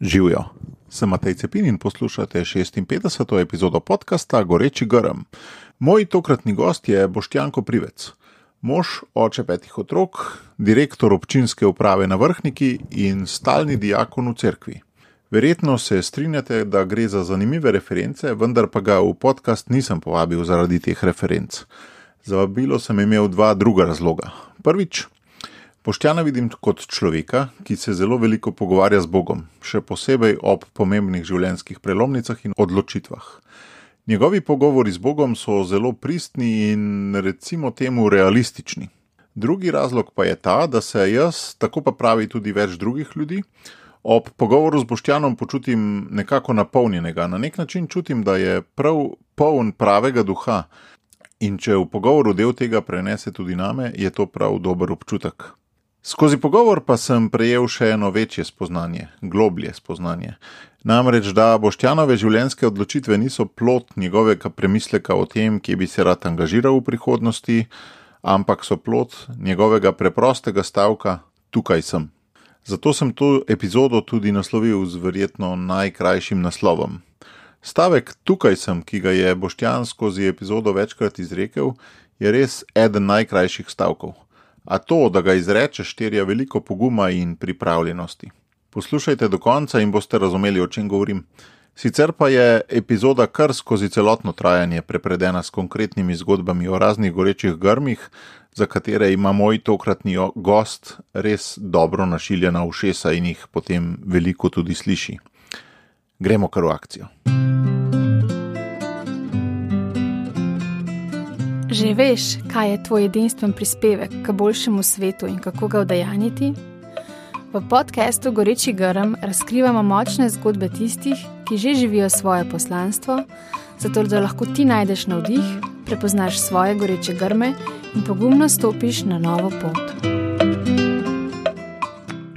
Živijo. Sem Matej Cepin in poslušate 56. epizodo podcasta Goreči grm. Moj tokratni gost je Boštjanko Privec, mož, oče petih otrok, direktor občinske uprave na vrhniki in stalni diakon v cerkvi. Verjetno se strinjate, da gre za zanimive reference, vendar pa ga v podcast nisem povabil zaradi teh referenc. Za vabilo sem imel dva druga razloga. Prvič, Boštjana vidim kot človeka, ki se zelo veliko pogovarja z Bogom, še posebej ob pomembnih življenjskih prelomnicah in odločitvah. Njegovi pogovori z Bogom so zelo pristni in recimo temu realistični. Drugi razlog pa je ta, da se jaz, tako pa pravi tudi več drugih ljudi, ob pogovoru z Boštjanom počutim nekako napolnjenega. Na nek način čutim, da je prav poln pravega duha. In če v pogovoru del tega prenese tudi name, je to prav dober občutek. Skozi pogovor pa sem prejel še eno večje spoznanje, globlje spoznanje. Namreč, da Boštjanove življenjske odločitve niso plot njegovega premisleka o tem, kje bi se rad angažiral v prihodnosti, ampak so plot njegovega preprostega stavka: Tukaj sem. Zato sem to epizodo tudi naslovil z verjetno najkrajšim naslovom. Stavek Tukaj sem, ki ga je Boštjan skozi epizodo večkrat izrekel, je res eden najkrajših stavkov a to, da ga izrečeš, terja veliko poguma in pripravljenosti. Poslušajte do konca in boste razumeli, o čem govorim. Sicer pa je epizoda kar skozi celotno trajanje prepredena s konkretnimi zgodbami o raznih gorečih grmih, za katere ima moj tokratni gost res dobro našiljena ušesa in jih potem veliko tudi sliši. Gremo kar v akcijo. Že veš, kaj je tvoj edinstven prispevek k boljšemu svetu in kako ga udejaniti? V podkastu Goreči grm razkrivamo močne zgodbe tistih, ki že živijo svoje poslanstvo, zato da lahko ti najdeš navdih, prepoznaš svoje goreče grme in pogumno stopiš na novo pot.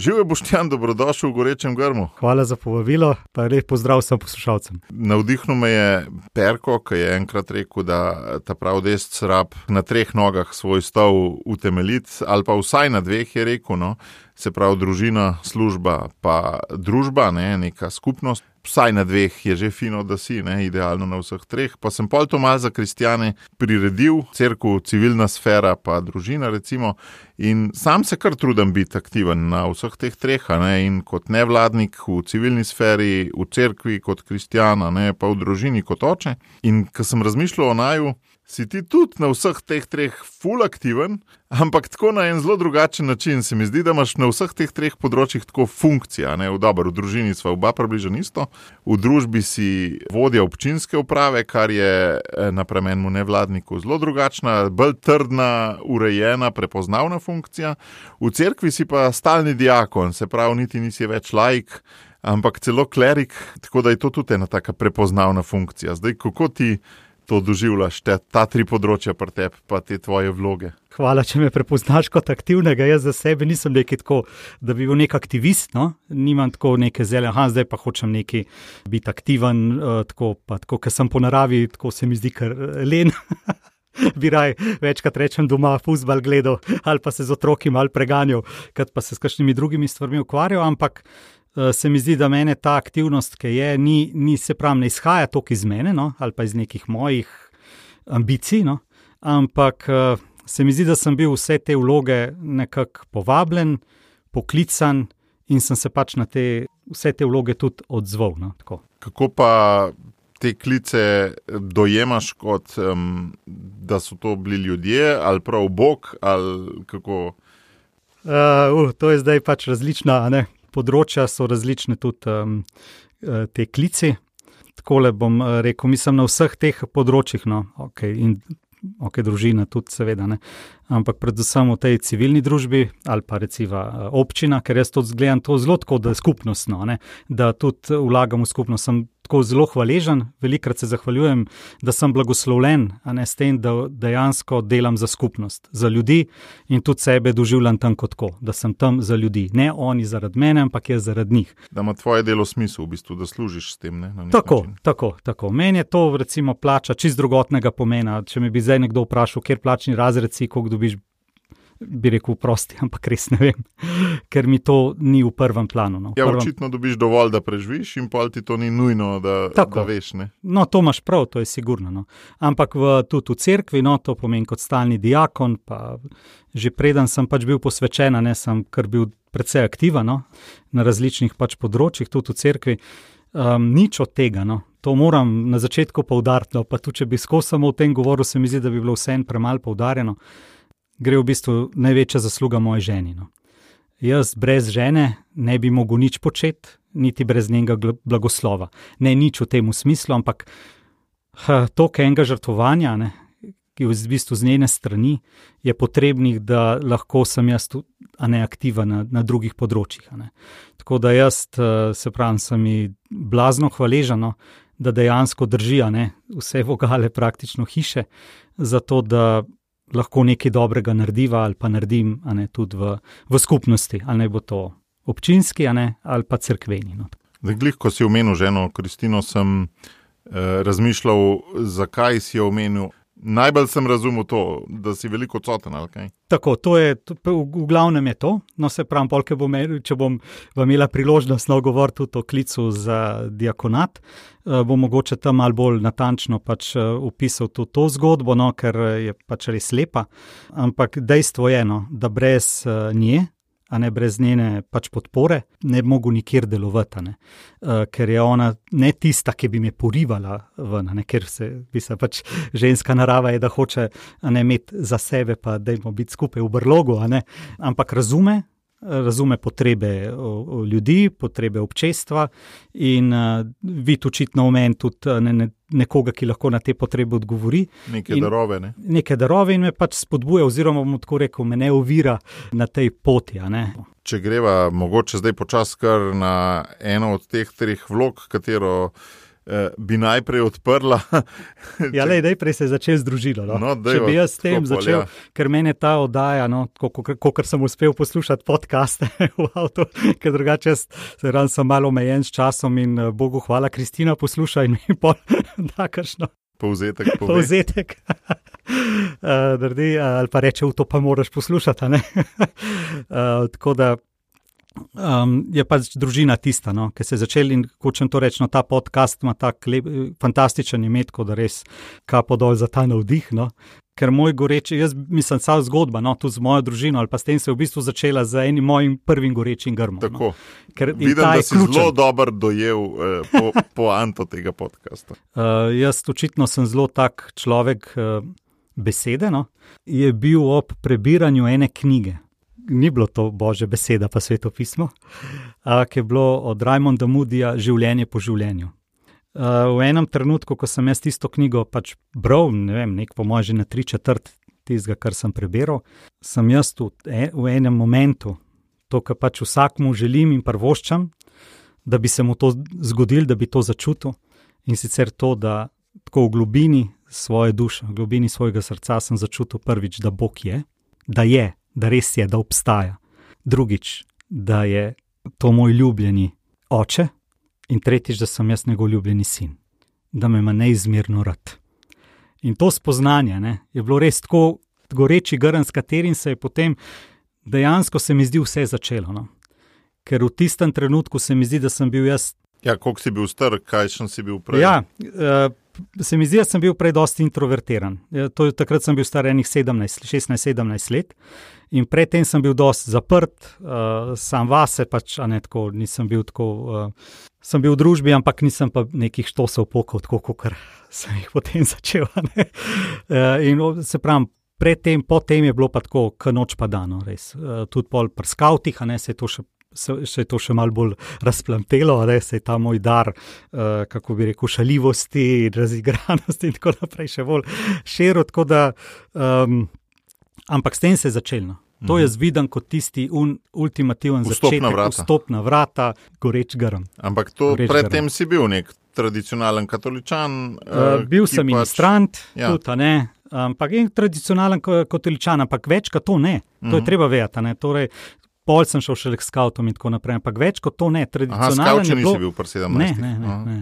Živijo boštjan, dobrodošel v gorečem grmu. Hvala za povabilo, pa lep pozdrav vsem poslušalcem. Navdihnil me je Perko, ki je enkrat rekel, da ta prav desni rab na treh nogah svoj stol utemeljiti, ali pa vsaj na dveh, je rekel. No. Se pravi, družina, služba, pa družba, ne, neka skupnost vsaj na dveh je že fino, da si, ne, idealno na vseh treh. Pa sem pol to mal za kristijane priredil, crkvu, civilna sfera, pa družina, recimo. In sam se kar trudim biti aktiven na vseh teh treh, ne, in kot nevladnik v civilni sferi, v cerkvi, kot kristijana, ne, pa v družini kot oče. In ko sem razmišljal o naju, si ti tudi na vseh teh treh full aktiven, ampak tako na en zelo drugačen način. Se mi zdi, da imaš na vseh teh treh področjih tako funkcija. V, dobro, v družini smo oba približno isto, v družbi si vodja občinske uprave, kar je eh, napram enemu nevladniku zelo drugačna, bolj trdna, urejena, prepoznavna funkcija. V cerkvi si pa stalni diakon, se pravi, niti nisi več laik. Ampak celo klerik, tako da je to tudi ena tako prepoznavna funkcija. Zdaj, kako ti to doživljaš, te, ta tri področja, pa te, pa te tvoje vloge. Hvala, če me prepoznaš kot aktivnega. Jaz za sebe nisem nekaj tako, da bi bil nek aktivist. No? Nimam tako neke zele, ah, zdaj pa hočem neki biti aktiven, uh, tako, tako ker sem po naravi, tako se mi zdi, kar eh, len. Bi raj večkrat rečem doma, fusbal gledal ali pa se z otroki mal preganjal, kot pa se s kakšnimi drugimi stvarmi ukvarjal. Ampak se mi zdi, da meni ta aktivnost, ki je, ni, ni se pravi, ne izhaja toliko iz mene no, ali pa iz nekih mojih ambicij, no, ampak uh, se mi zdi, da sem bil vse te vloge nekako povabljen, poklican in sem se pač na te, vse te vloge tudi odzval. No, Kako pa te klice dojemaš, kot um, da so to bili ljudje ali prav Bog ali kako? Uh, uh, to je zdaj pač različna, ne, področja so različne, tudi um, te klici. Tako le bom eh, rekel, mislim na vseh teh področjih, no, okay, in ok, družina tudi, seveda, ne. Ampak predvsem v tej civilni družbi ali pa recimo eh, občina, ker jaz to gledam to zelo tako, da je skupnostno, ne, da tudi vlagam v skupnost. Sem tako zelo hvaležen, velikrat se zahvaljujem, da sem blagoslovljen, a ne s tem, da dejansko delam za skupnost, za ljudi in tudi sebe doživljam tam kot tako, da sem tam za ljudi. Ne oni zaradi mene, ampak jaz zaradi njih. Da ima tvoje delo smisel, v bistvu, da služiš s tem. Ne, tako, tako, tako. Meni je to, recimo, plača čist drugotnega pomena. Če me bi zdaj nekdo vprašal, kjer plačni razred si, koliko dobiš. Bi rekel, prosti, ampak res ne vem, ker mi to ni v prvem planu. No. Ja, prvem... očitno dobiš dovolj, da preživiš, in pa ti to ni nujno, da, da veš. Ne? No, to imaš prav, to je sigurno. No. Ampak v, tudi v cerkvi, no, to pomeni kot stalni diakon. Že preden sem pač bil posvečen, ne sem kar bil precej aktiven no, na različnih pač področjih, tudi v cerkvi. Um, nič od tega, no. to moram na začetku poudariti. No, pa tudi, če bi skozi samo o tem govoril, se mi zdi, da bi bilo vse en premalo poudarjeno gre v bistvu največja zasluga moje ženi. No. Jaz brez žene ne bi mogel nič početi, niti brez njenega blagoslova. Ne nič v tem smislu, ampak to, kaj enega žrtvovanja, ne, ki je v bistvu z njene strani, je potrebnih, da lahko sem jaz tu neaktiven na, na drugih področjih. Tako da jaz, se pravim, sem ji blazno hvaležen, da dejansko držijo vse vogale praktično hiše, zato da lahko nekaj dobrega narediva ali pa naredim ne, tudi v, v skupnosti, ali naj bo to občinski ne, ali pa crkveni. No. Glej, ko si omenil ženo Kristino, sem eh, razmišljal, zakaj si jo omenil. Najbolj sem razumel to, da si veliko odsoten. Tako, to je, to, v glavnem je to. No, se pravi, polke bom, če bom imela priložnost no, govoriti tudi o klicu za diakonat, eh, bom mogoče tam malo bolj natančno pač eh, tudi to zgodbo, no, ker je pač res lepa. Ampak dejstvo je, no, da brez nje, a ne brez njene pač podpore, ne bi mogel nikjer delovati, uh, ker je ona ne tista, ki bi me porivala ven, ne, ker se, se pač ženska narava je, da hoče ne imeti za sebe, pa da imamo biti skupaj v brlogu, ampak razume, razume potrebe ljudi, potrebe občestva in uh, vidi očitno v meni tudi ne, ne, nekoga, ki lahko na te potrebe odgovori. Neke darove. Ne? Neke darove in me pač spodbuja, oziroma bomo tako rekel, me ne ovira na tej poti. Če greva mogoče zdaj počasi kar na eno od teh treh vlog, katero. Eh, bi najprej odprla. ja, le, najprej se je začel z družino. No. No, Če bi jaz s tem začel, ja. ker meni ta oddaja, no, kot sem uspel poslušati podcaste v avtu, ker drugače se ran sem malo omejen s časom in eh, Bogu hvala, Kristina, poslušaj in mi pol da kakšno. Povzetek. Povzetek. uh, drdi, ali pa reče, v to pa moraš poslušati. uh, tako da um, je pač družina tista, no, ki se je začela in hočem to reči, no, ta podcast ima tako fantastičen imet, da res kapo dol za ta navdih. No. Ker moj goreči, jaz mislim, je zgodba, no, tudi z mojo družino, ali pa s tem se je v bistvu začela z enim mojim prvim gorečim grmom. No. Tako. No. Ker, Vidim, da si ključen. zelo dobro dojel eh, po, po anto tega podcasta. Uh, jaz očitno sem zelo tak človek uh, besede. No. Je bil ob prebiranju ene knjige, ni bilo to božja beseda, pa svetopismo, ki je bilo od Rajmonda Mudija Življenje po življenju. V enem trenutku, ko sem jaz tisto knjigo pač bral, ne vem, nek po mojem, že na tri četrt tistega, kar sem prebral, sem jaz v, e, v enem momentu, to, kar pač vsakmu želim in prvoščam, da bi se mu to zgodil, da bi to začutil. In sicer to, da tako v globini svoje duše, v globini svojega srca sem začutil prvič, da Bog je, da je, da res je, da obstaja. Drugič, da je to moj ljubljeni oče, in tretjič, da sem jaz njegov ljubljeni sin, da me ima neizmerno rad. In to spoznanje ne, je bilo res tako goreči grn, s katerim se je potem dejansko se mi zdi vse začelo. No. Ker v tistem trenutku se mi zdi, da sem bil jaz. Ja, koliko si bil star, kaj še si bil prej? Ja, uh, se mi zdi, da sem bil prej dosti introvertiran. Ja, to, takrat sem bil star 16-17 let in predtem sem bil dosti zaprt, uh, sam vase, pač, ne tako, nisem bil tako. Uh, Sem bil v družbi, ampak nisem pa nekih štosov pokal, tako kot sem jih potem začel. Uh, in se pravi, predtem, potem je bilo pa tako, kot noč pa dano, res. Uh, tudi pol prskavtih, a ne se je to še se je to še malo bolj razplantelo, da se je ta moj dar, uh, kako bi rekel, šaljivosti, razigranosti in tako naprej še bolj širil. Um, ampak s tem se je začelo. To jaz mhm. vidim kot tisti un, ultimativen začetek, vstop na vrata, goreč grm. Ampak to predtem si bil nek tradicionalen katoličan. Uh, bil sem pač, ministrant, ja. tudi ne. Ampak in tradicionalen katoličan, ampak več kot to ne. To je uh mhm. -huh. treba vedeti. Torej, pol sem šel še k skautom in tako naprej, ampak več kot to ne, tradicionalno. Če nisi bil prvi 17. Ne, ne, ne, ne.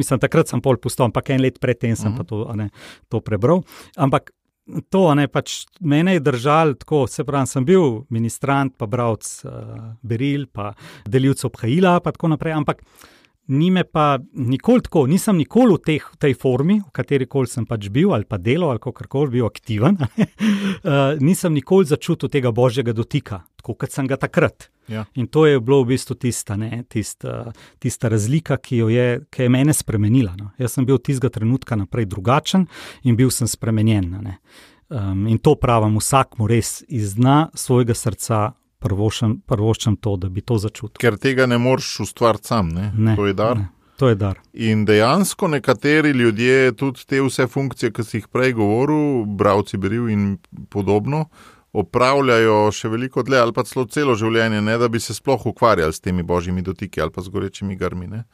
Mislim, takrat sem pol pustil, ampak en let predtem sem pa to, ne, to prebral. Ampak to, ne, pač mene je držal tako, se pravi, sem bil ministrant, pa bravc uh, Beril, pa delilcev Phaila, pa tako naprej. Ampak ni me pa nikoli tako, nisem nikoli v, teh, v tej formi, v kateri koli sem pač bil ali pa delal ali kako koli bil aktiven, uh, nisem nikoli začutil tega božjega dotika, tako kot sem ga takrat. Ja. In to je bilo v bistvu tista, ne, tista, tista razlika, ki, je, ki je mene spremenila. No. Jaz sem bil od tistega trenutka naprej drugačen in bil sem spremenjen. Um, in to pravim vsakmu res iz dna svojega srca. Prvoščam to, da bi to začutil. Ker tega ne moreš ustvariti sam, ne? Ne, to je dar. Ne, to je dar. In dejansko nekateri ljudje, tudi te vse funkcije, ki si jih prej govoril, bravci beril in podobno, opravljajo še veliko dlje ali pa celo celo življenje, ne da bi se sploh ukvarjali s temi božjimi dotiki ali pa z gorečimi grmi. Ne?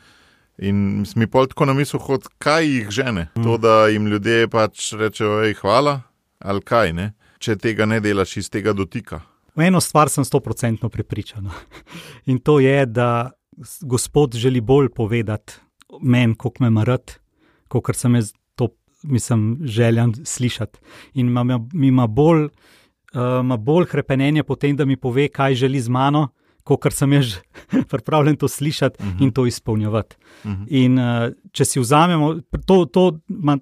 In mi pol tako na misel, kot kaj jih žene. Mm. To, da jim ljudje pač rečejo, hej, hvala, ali kaj, ne? če tega ne delaš iz tega dotika. V eno stvar sem stoprocentno prepričan. In to je, da Gospod želi bolj povedati meni, kako me marat, kot sem jaz to, mislim, željen slišati. In mi ima bolj ima uh, bolj krepenje po tem, da mi pove, kaj želi z mano, kot sem jaz pripravljen to slišati uh -huh. in to izpolnjevati. Uh -huh. In uh, če si vzamemo, to, to ma,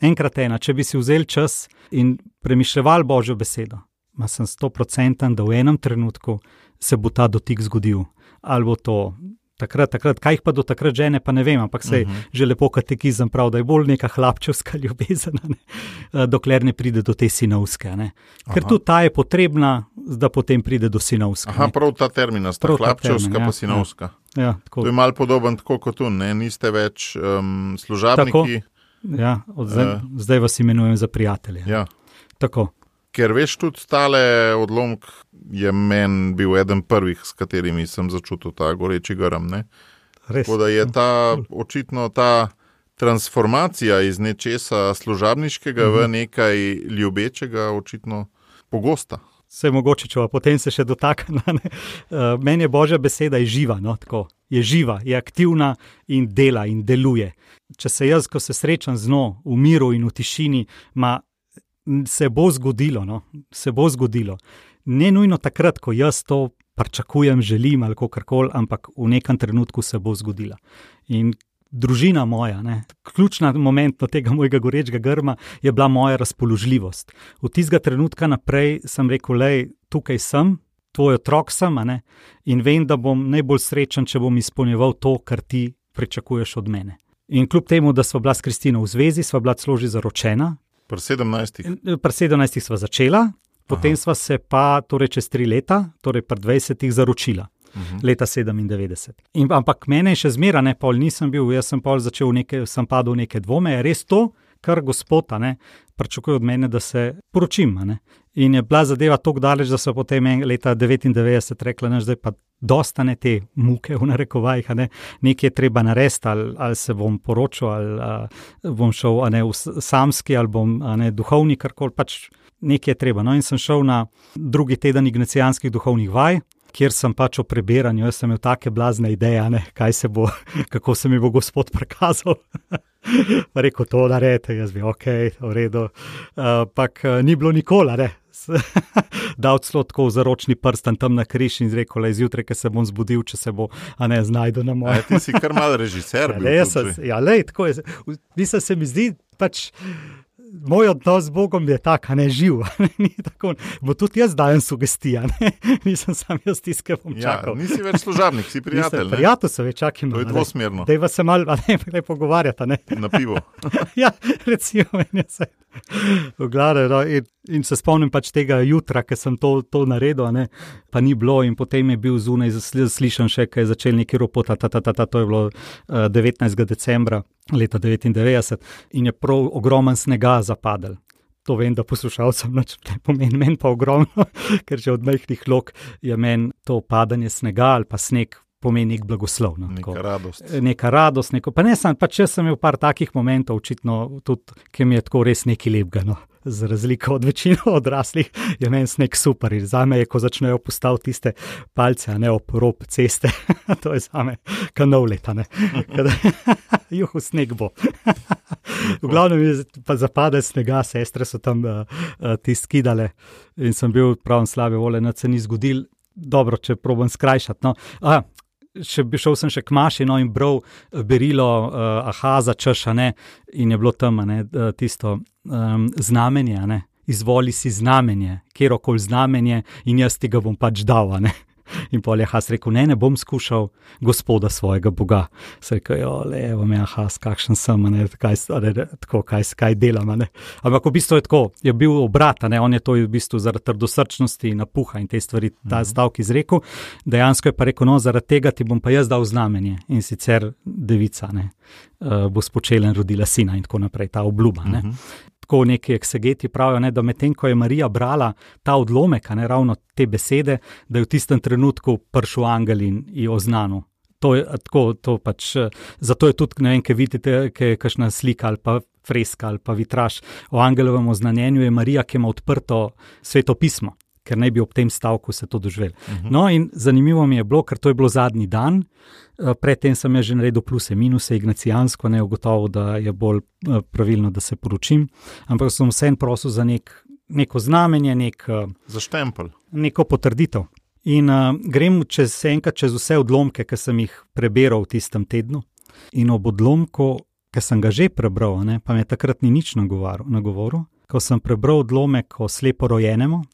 enkrat ena, če bi si vzel čas in premišljal Božjo besedo, ma sem sto procenten, da v enem trenutku se bo ta dotik zgodil. Ali bo to takrat, takrat, kaj jih pa do takrat žene, pa ne vem, ampak se uh -huh. že lepo katekizem pravi, da je bolj neka hlapčevska ljubezen, ne? Dokler ne pride do te sinovske. Ne? Ker tudi ta je potrebna, da potem pride do sinovske. Aha, prav ta termina, sta hlapčevska termin, pa ja, sinovska. Ja, ja, to je malo podoben tako kot tu, ne? niste več um, služabniki. Tako, ja, zdaj, uh, zdaj vas imenujem za prijatelje. Ja. Tako. Ker veš, tudi stale odlomk je meni bil eden prvih, s katerimi sem začutil ta goreči grm. Tako da je ta očitno ta transformacija iz nečesa služabniškega -huh. v mhm. nekaj ljubečega, očitno pogosta. Vse mogoče, če potem se še dotakne. Uh, meni je božja beseda je živa, no, tako, je živa, je aktivna in dela in deluje. Če se jaz, ko se srečam z njo v miru in v tišini, ma, se bo zgodilo. No, se bo zgodilo ne nujno takrat, ko jaz to pričakujem, želim ali kako koli, ampak v nekem trenutku se bo zgodila. In družina moja, ne, ključna moment tega mojega gorečega grma je bila moja razpoložljivost. Od tistega trenutka naprej sem rekel, da tukaj sem. Tvoj otrok sem ne? in vem, da bom najbolj srečen, če bom izpolnjeval to, kar ti pričakuješ od mene. In kljub temu, da smo bila s Kristino v zvezi, sva bila celo že zaročena. Pri 17. Pri 17. sva začela, Potem sva se pa, torej čez tri leta, torej pred 20-ih, zaročila. Uh mhm. -huh. Leta 97. In, ampak mene je še zmeraj, ne pol nisem bil, jaz sem pol začel nekaj, sem padel v neke dvome, je res to, kar gospod pričakuje od mene, da se poročim. In je bila zadeva tako daleč, da so potem leta 99 rekli, da je pa dostane te muke, v narekovajih, ne? nekaj je treba narediti, ali, ali se bom poročil, ali a, bom šel ne, v samski, ali bom ne, duhovni, karkoli pač nekaj je treba. No, in sem šel na drugi teden ignacijanskih duhovnih vaj. Ker sem pač o prebiranju, jaz sem imel take blazne ideje, ne, se bo, kako se mi bo Gospod prikazal. Rekl to, da rečete, jaz bi ok, v redu. Ampak uh, ni bilo nikoli, ne. Dal celo tako za ročni prst tam na križ in rekel, da je zjutraj, ki se bom zbudil, če se bo, a ne znajdu na mojem. Ti si kar mal režiser. Ja, ja, lej, tako je. Mislim, se mi zdi pač moj odnos z Bogom je tak, ne živ. tako, bo tudi jaz dajem sugestije, nisem sam jaz tisti, ki bom ja, čakal. Ja, nisi več služabnik, si prijatelj. Prijatelj se več čakam. To je dvosmerno. Da se malo ne, ne pogovarjata. Ne. Na pivo. ja, recimo, meni se. Glede, no, in, in se spomnim pač tega jutra, ki sem to, to naredil, ne, pa ni bilo, in potem je bil zunaj, slišal še, kaj je začel neki ropot, ta, ta, ta, ta, to je bilo uh, 19. decembra leta 99 in je prav ogromen snega zapadel. To vem, da poslušalcem ne pomeni, meni pa ogromno, ker že od majhnih lok je meni to padanje snega ali pa sneg pomeni nek blagoslov. No, Neka radost. Neka radost, neko, pa ne samo, pa če sem imel par takih momentov, očitno tudi, ki mi je tako res nekaj lepega. No. Za razliko od večine odraslih, je meni sneg super. In za me je, ko začnejo postaviti tiste palce, ne ob rob ceste, to je za me kanov leta. Juhu sneg bo. v glavnem je pa zapadel snega, sestre so tam uh, uh, ti skidale in sem bil prav slabe vole, da se ni zgodil. Dobro, če probujem skrajšati. No. A, še bi šel sem še k maši no, in bral berilo uh, Ahaza, češane in je bilo tam ne, tisto um, znamenje. Ne. Izvoli si znamenje, kjerkoli znamenje, in jaz ti ga bom pač dal. In pol je Has rekel: Ne, ne bom skušal gospoda svojega Boga. Se je rekel: Le, evo me, Has, kakšen sem, ne, kaj, ne, tako, kaj, kaj delam. Ne. Ampak v bistvu je tako, je bil obrat, ne, on je to v bistvu zaradi trdosrčnosti, napuha in te stvari, ta mhm. stavek izrekel. Dejansko je pa rekel: No, zaradi tega ti bom pa jaz dal znamenje in sicer devica. Ne. Uh, bo spočela in rodila sina, in tako naprej, ta obljuba. Uh -huh tako neki eksegeti pravijo, ne, da medtem ko je Marija brala ta odlomek, ne ravno te besede, da je v tistem trenutku prišel angel in jo oznanil. To je, tako, to pač, zato je tudi, ne vem, kaj vidite, kaj je kakšna slika ali pa freska ali pa vitraž o angelovem oznanjenju, je Marija, ki ima odprto sveto pismo, ker naj bi ob tem stavku se to doživel. Uh mhm. -huh. No, in zanimivo mi je bilo, ker to je bilo zadnji dan, Eh, predtem sem že naredil plus in minus, ignacijansko, ne ugotovil, da je bolj eh, pravilno, da se poročim. Ampak sem vsem prosil za nek, neko znamenje, nek, eh, za štempel. Neko potrditev. In uh, grem čez enkrat čez vse odlomke, ki sem jih prebral v tistem tednu. In ob odlomku, ki sem ga že prebral, ne, pa me takrat ni nič nagovoril, ko sem prebral odlomek o slepo rojenemu,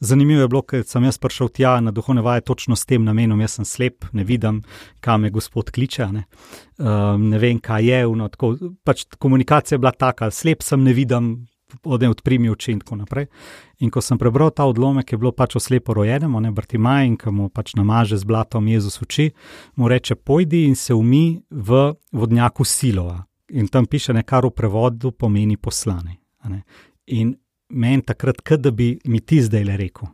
Zanimivo je bilo, ker sem jaz prišel tja na duhovne vaje točno s tem namenom. Jaz sem slep, ne vidim, kam me gospod kliče. Ne, um, ne vem, kaj je. No, tako, pač komunikacija je bila taka, slep sem, ne vidim, odem odprimi oči in tako naprej. In ko sem prebral ta odlomek, je bilo pač o slepo rojenem, ne Bartimaj in ki mu pač namaže z blatom Jezus oči, mu reče: Pojdi in se umi v vodnjaku Silova. In tam piše, kar v prevodu pomeni poslane. In meni takrat, da bi mi ti zdaj le rekel.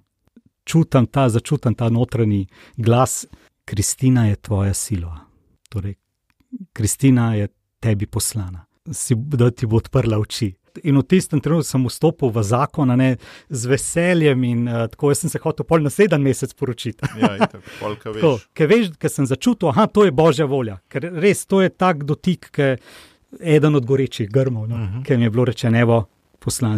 Čutim ta, začutim ta notranji glas, Kristina je tvoja sila. Torej, Kristina je tebi poslana, si, da ti bo odprla oči. In v tistem trenutku sem vstopil v zakon, ne, z veseljem, in uh, tako sem se hotel pol na sedem mesec poročiti. Ja, ker veš, ker sem začutil, da to je božja volja, ker res to je tak dotik, ki je eden od gorečih grmov, no, uh mhm. -huh. ker mi je bilo rečeno, poslan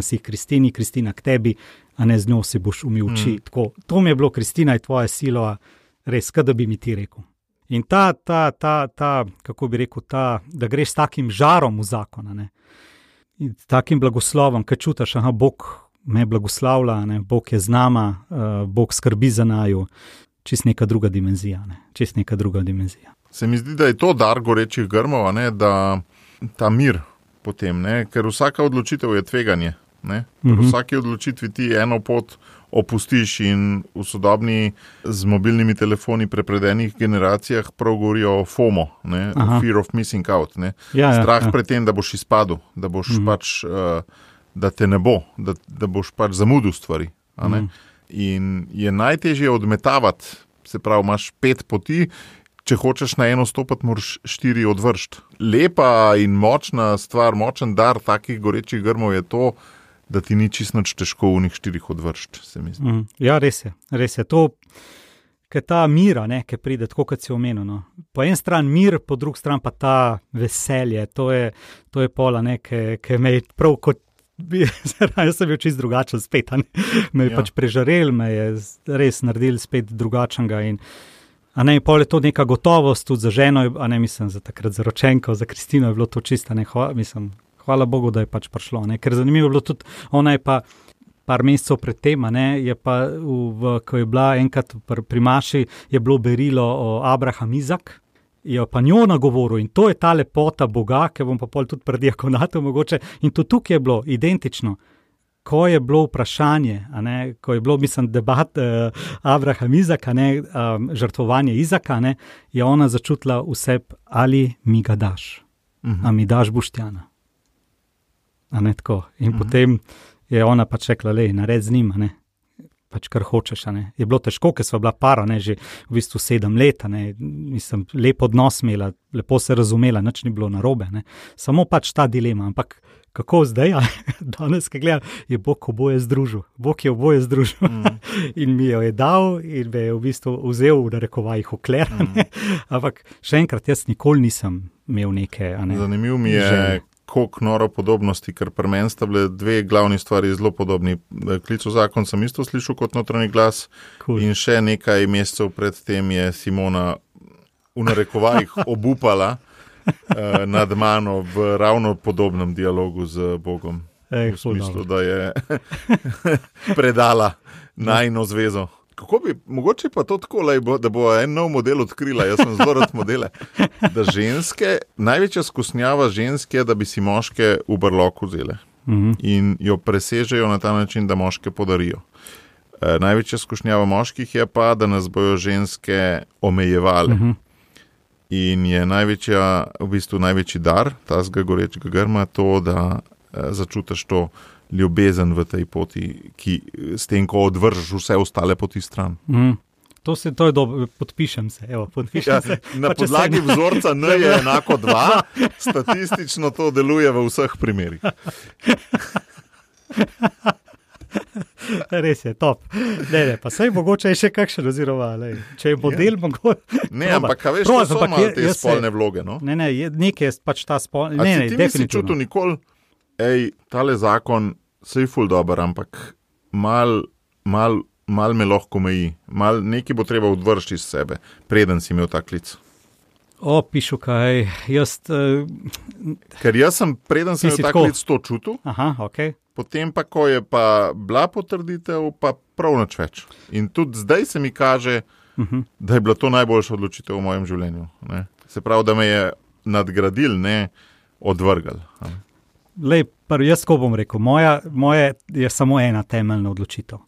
si Kristini, Kristina k tebi, a ne z njo si boš umil oči. Mm. Tako, to mi je bilo, Kristina je tvoja sila, res, kaj da bi mi ti rekel. In ta, ta, ta, ta, kako bi rekel, ta, da greš s takim žarom v zakon, in takim blagoslovom, ki čutiš, da Bog me blagoslavlja, ne? Bog je z nama, uh, Bog skrbi za naju, čist neka druga dimenzija. Ne? Čist neka druga dimenzija. Se mi zdi, da je to dar gorečih grmov, da ta mir potem, ne? ker vsaka odločitev je tveganje. V mhm. vsaki odločitvi ti eno pot opustiš, in v sodobni z mobilnimi telefoni prepredenih generacijah prav govorijo o FOMO, fear of missing out. Ja, ja, Strah ja. pred tem, da boš izpadel, da, boš mhm. pač, uh, da te ne bo, da, da boš pač zamudil stvari. Mhm. In je najtežje odmetavati, se pravi, imaš pet poti če hočeš na eno stopiti, moraš štiri odvršiti. Lepa in močna stvar, močen dar takih gorečih grmov je to, da ti ni čisto težko v njih štirih odvršiti. Mm, ja, res je. Res je. To, Ker ta mira, ki pride, tako kot si omenil. No. Po eni strani mir, po drugi strani pa ta veselje, to je, to je pola, ki me je prav kot. Jaz sem bil čist drugačen, spet. Me je ja. pač prežarel, me je res naredil spet drugačnega. In, uh, A ne, pol je to neka gotovost tudi za ženo, a ne mislim za takrat za ročenko, za Kristino je bilo to čisto, ne, hvala, mislim, hvala Bogu, da je pač prišlo. Ne, ker zanimivo je bilo tudi, ona je pa par mesecev pred tem, ne, je pa, v, ko je bila enkrat pri, pri Maši, je bilo berilo o Abraham Izak. Je pa njo nagovoril in to je ta lepota Boga, ki bom pa pol tudi pred diakonatom mogoče. In tudi tukaj je bilo identično ko je bilo vprašanje, ne, ko je bilo, mislim, debat uh, Abrahama Izaka, ne, um, žrtvovanje Izaka, ne, je ona začutila vse, ali mi ga daš, uh -huh. ali mi daš boštjana. In uh mhm. -huh. potem je ona pač rekla, le, nared z njima. Ne. pač kar hočeš. Je bilo težko, ker smo bila para, ne, že v bistvu sedem let, ne, nisem lepo odnos imela, lepo se razumela, nič ni bilo narobe. Ne. Samo pač ta dilema. Ampak kako zdaj, danes, ki gledam, je Bog oboje združil, Bog je oboje združil mm. in mi jo je dal in me je v bistvu vzel v rekovajih okler. Mm. Ampak še enkrat, jaz nikoli nisem imel neke. Ne, Zanimivo mi je. Želje koliko noro podobnosti, ker pri meni sta bile dve glavni stvari zelo podobni. Klico zakon sem isto slišal kot notranji glas cool. in še nekaj mesecev predtem je Simona v narekovajih obupala nad mano v ravno podobnem dialogu z Bogom. Ej, v smislu, da je predala najno zvezo. Kako bi, mogoče pa to tako, bo, da bo en nov model odkrila, jaz sem zelo rad modele. Da ženske, največja skusnjava ženske je, da bi si moške v brloku vzele mm -hmm. in jo presežejo na ta način, da moške podarijo. E, največja skušnjava moških je pa, da nas bojo ženske omejevale. Mm -hmm. In je največja, v bistvu največji dar, ta zgorečega grma, to, da e, začutiš to ljubezen v tej poti, ki s tem, ko odvržeš vse ostale poti stran. Mm. To, se, to je dobro, podpišem se. Evo, podpišem ja, se. Na pa podlagi se... vzorca N je enako 2, statistično to deluje v vseh primerih. Res je, top. Ne, ne, pa sej mogoče je še kakšen, oziroma le, če je model, ja. mogoče. Ne, ampak kaj veš, Proz, ampak je, te spolne se, vloge. No? Ne, ne, nekaj je pač ta spolna. Ne, ne. Ti nisi čutil nikoli hej, tale zakon se je ful dobro, ampak mal, mal, mal me lahko meji, mal nekaj bo treba odvršiti iz sebe, preden si imel ta klic. O, pišu kaj, jaz. Uh, Ker jaz sem, preden sem imel ta klic, to čutil. Aha, ok. Potem pa, ko je pa bila potrditev, pa prav noč več. In tudi zdaj se mi kaže, uh mhm. -huh. da je bila to najboljša odločitev v mojem življenju. Ne? Se pravi, da me je nadgradil, ne odvrgal. Lej, prvi, jaz ko bom rekel, moja, moja je samo ena temeljna odločitev,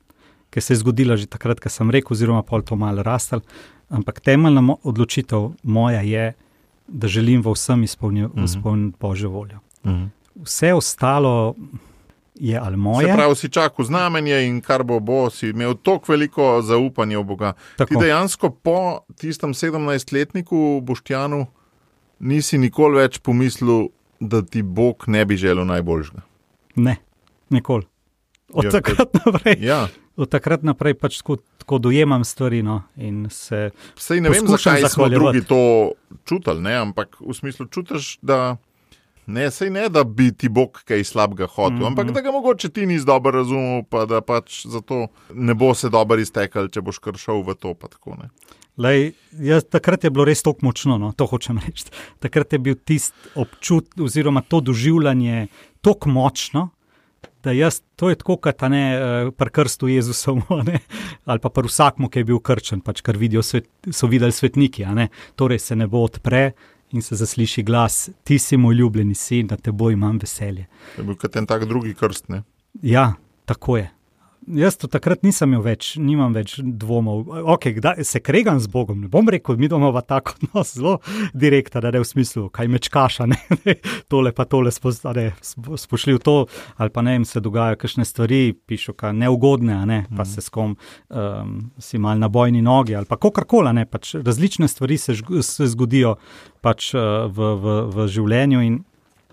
ki se je zgodila že takrat, ko sem rekel, oziroma pol to malo rastel. Ampak temeljna mo odločitev moja je, da želim v vsem izpolniti uh mhm. -huh. božjo voljo. Uh mhm. -huh. Vse ostalo je ali moje. Se pravi, si čakal znamenje in kar bo, bo si imel toliko veliko zaupanja v Boga. Tako. Ti dejansko po tistem 17-letniku Boštjanu nisi nikoli več pomislil, da ti Bog ne bi želel najboljšega? Ne, nikoli. Od ja, takrat naprej. Ja. Od takrat naprej pač tako, tako dojemam stvari. No, se Sej ne vem, zakaj smo drugi to čutili, ne? ampak v smislu čutiš, da. Ne, sej ne, da bi ti Bog kaj slabega hotel, mm -hmm. ampak da ga mogoče ti nisi dobro razumel, pa da pač zato ne bo se dobro iztekel, če boš kar šel v to. Tako, Lej, jaz, takrat je bilo res tako močno, no, to hočem reči. Takrat je bil tisti občutek, oziroma to doživljanje tako močno, da jaz, to je tako, kot ne eh, pri krstu Jezusov, ali pa pri vsakmu, ki je bil krčen, pač kar vidijo, svet, so videli svetniki. Torej se ne bo odpre in se zasliši glas: Ti si moj ljubljeni sin, da te bo imam veselje. Je bil kot en tak drugi krst. Ne? Ja, tako je jaz to takrat nisem imel več, nimam več dvomov. Okay, kdaj, se kregam z Bogom, ne bom rekel, mi imamo tako no, zelo direktno, da je v smislu, kaj mečkaša, ne, ne, tole pa tole spošli v to, ali pa ne jim se dogajajo kakšne stvari, pišo kaj neugodne, ne, pa mm. se s kom um, si mal na bojni nogi ali pa kakorkoli, ne, pač različne stvari se, se zgodijo pač uh, v, v, v življenju in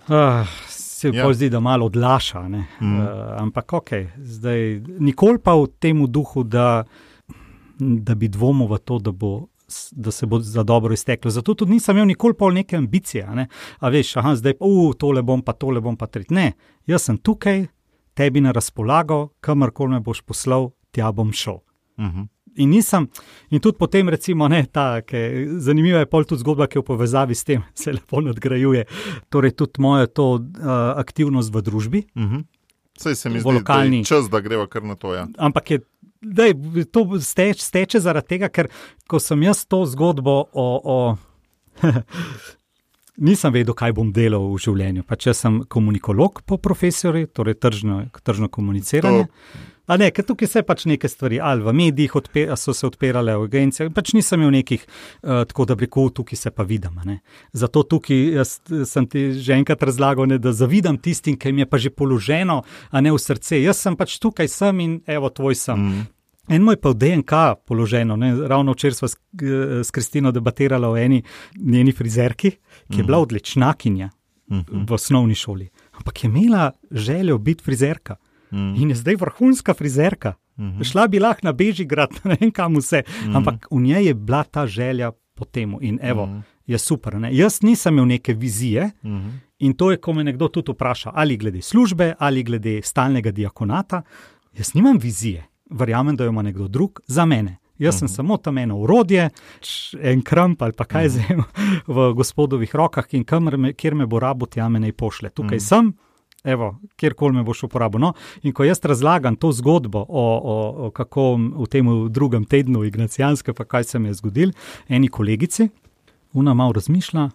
uh, se ja. zdi, da malo odlaša. Mm. Uh, ampak ok, zdaj nikoli pa v tem duhu, da, da bi dvomil v to, da, bo, da se bo za dobro izteklo. Zato tudi nisem imel nikoli pol neke ambicije. Ne? A veš, aha, zdaj pa uh, tole bom, pa tole bom pa tretji. Ne, jaz sem tukaj, tebi na razpolago, kamorkoli me boš poslal, tja bom šel. Mm -hmm in nisem. In tudi potem, recimo, ne, ta, ki, zanimiva je tudi zgodba, ki v povezavi s tem se lepo nadgrajuje. Torej, tudi moja to uh, aktivnost v družbi. Uh -huh. Sej se mi zdi, lokalni. da je čas, da greva kar na to. Ja. Ampak je. Dej, to steč, steče zaradi tega, ker ko sem jaz to zgodbo o. o nisem vedel, kaj bom delal v življenju. Pač jaz sem komunikolog po profesorju, torej tržno, tržno komuniciranje. To A ne, ker tukaj se pač neke stvari, ali v medijih odpe, so se odpirale v agencije, pač nisem imel nekih, uh, tako da bi rekel, tukaj se pa vidim. Ne. Zato tukaj sem ti že enkrat razlagal, ne, da zavidam tistim, ki jim je pa že položeno, a ne v srce. Jaz sem pač tukaj sem in evo, tvoj sem. Mm. En moj pa v DNK položeno. Ne? Ravno včeraj smo s, s Kristino debatirali o eni njeni frizerki, ki je bila odličnakinja v osnovni šoli, ampak je imela željo biti frizerka in je zdaj vrhunska frizerka. Šla bi lahko na Bežigrad, ne vem kam vse, ampak v njej je bila ta želja po tem. In evo, je super. Ne? Jaz nisem imel neke vizije. In to je, ko me nekdo tudi vpraša, ali glede službe, ali glede stalnega diakonata. Jaz nimam vizije, verjamem, da jo ima nekdo drug za mene. Jaz uh -huh. sem samo tam eno urodje, en kramp ali pa kaj uh -huh. zdaj v gospodovih rokah in me, kjer me bo rabo, tja me naj pošle. Tukaj uh -huh. sem, evo, kjerkoli me boš uporabil. No? In ko jaz razlagam to zgodbo, o, o, o kako v tem drugem tednu Ignacijanske, pa kaj se mi je zgodilo, eni kolegici, una malo razmišlja,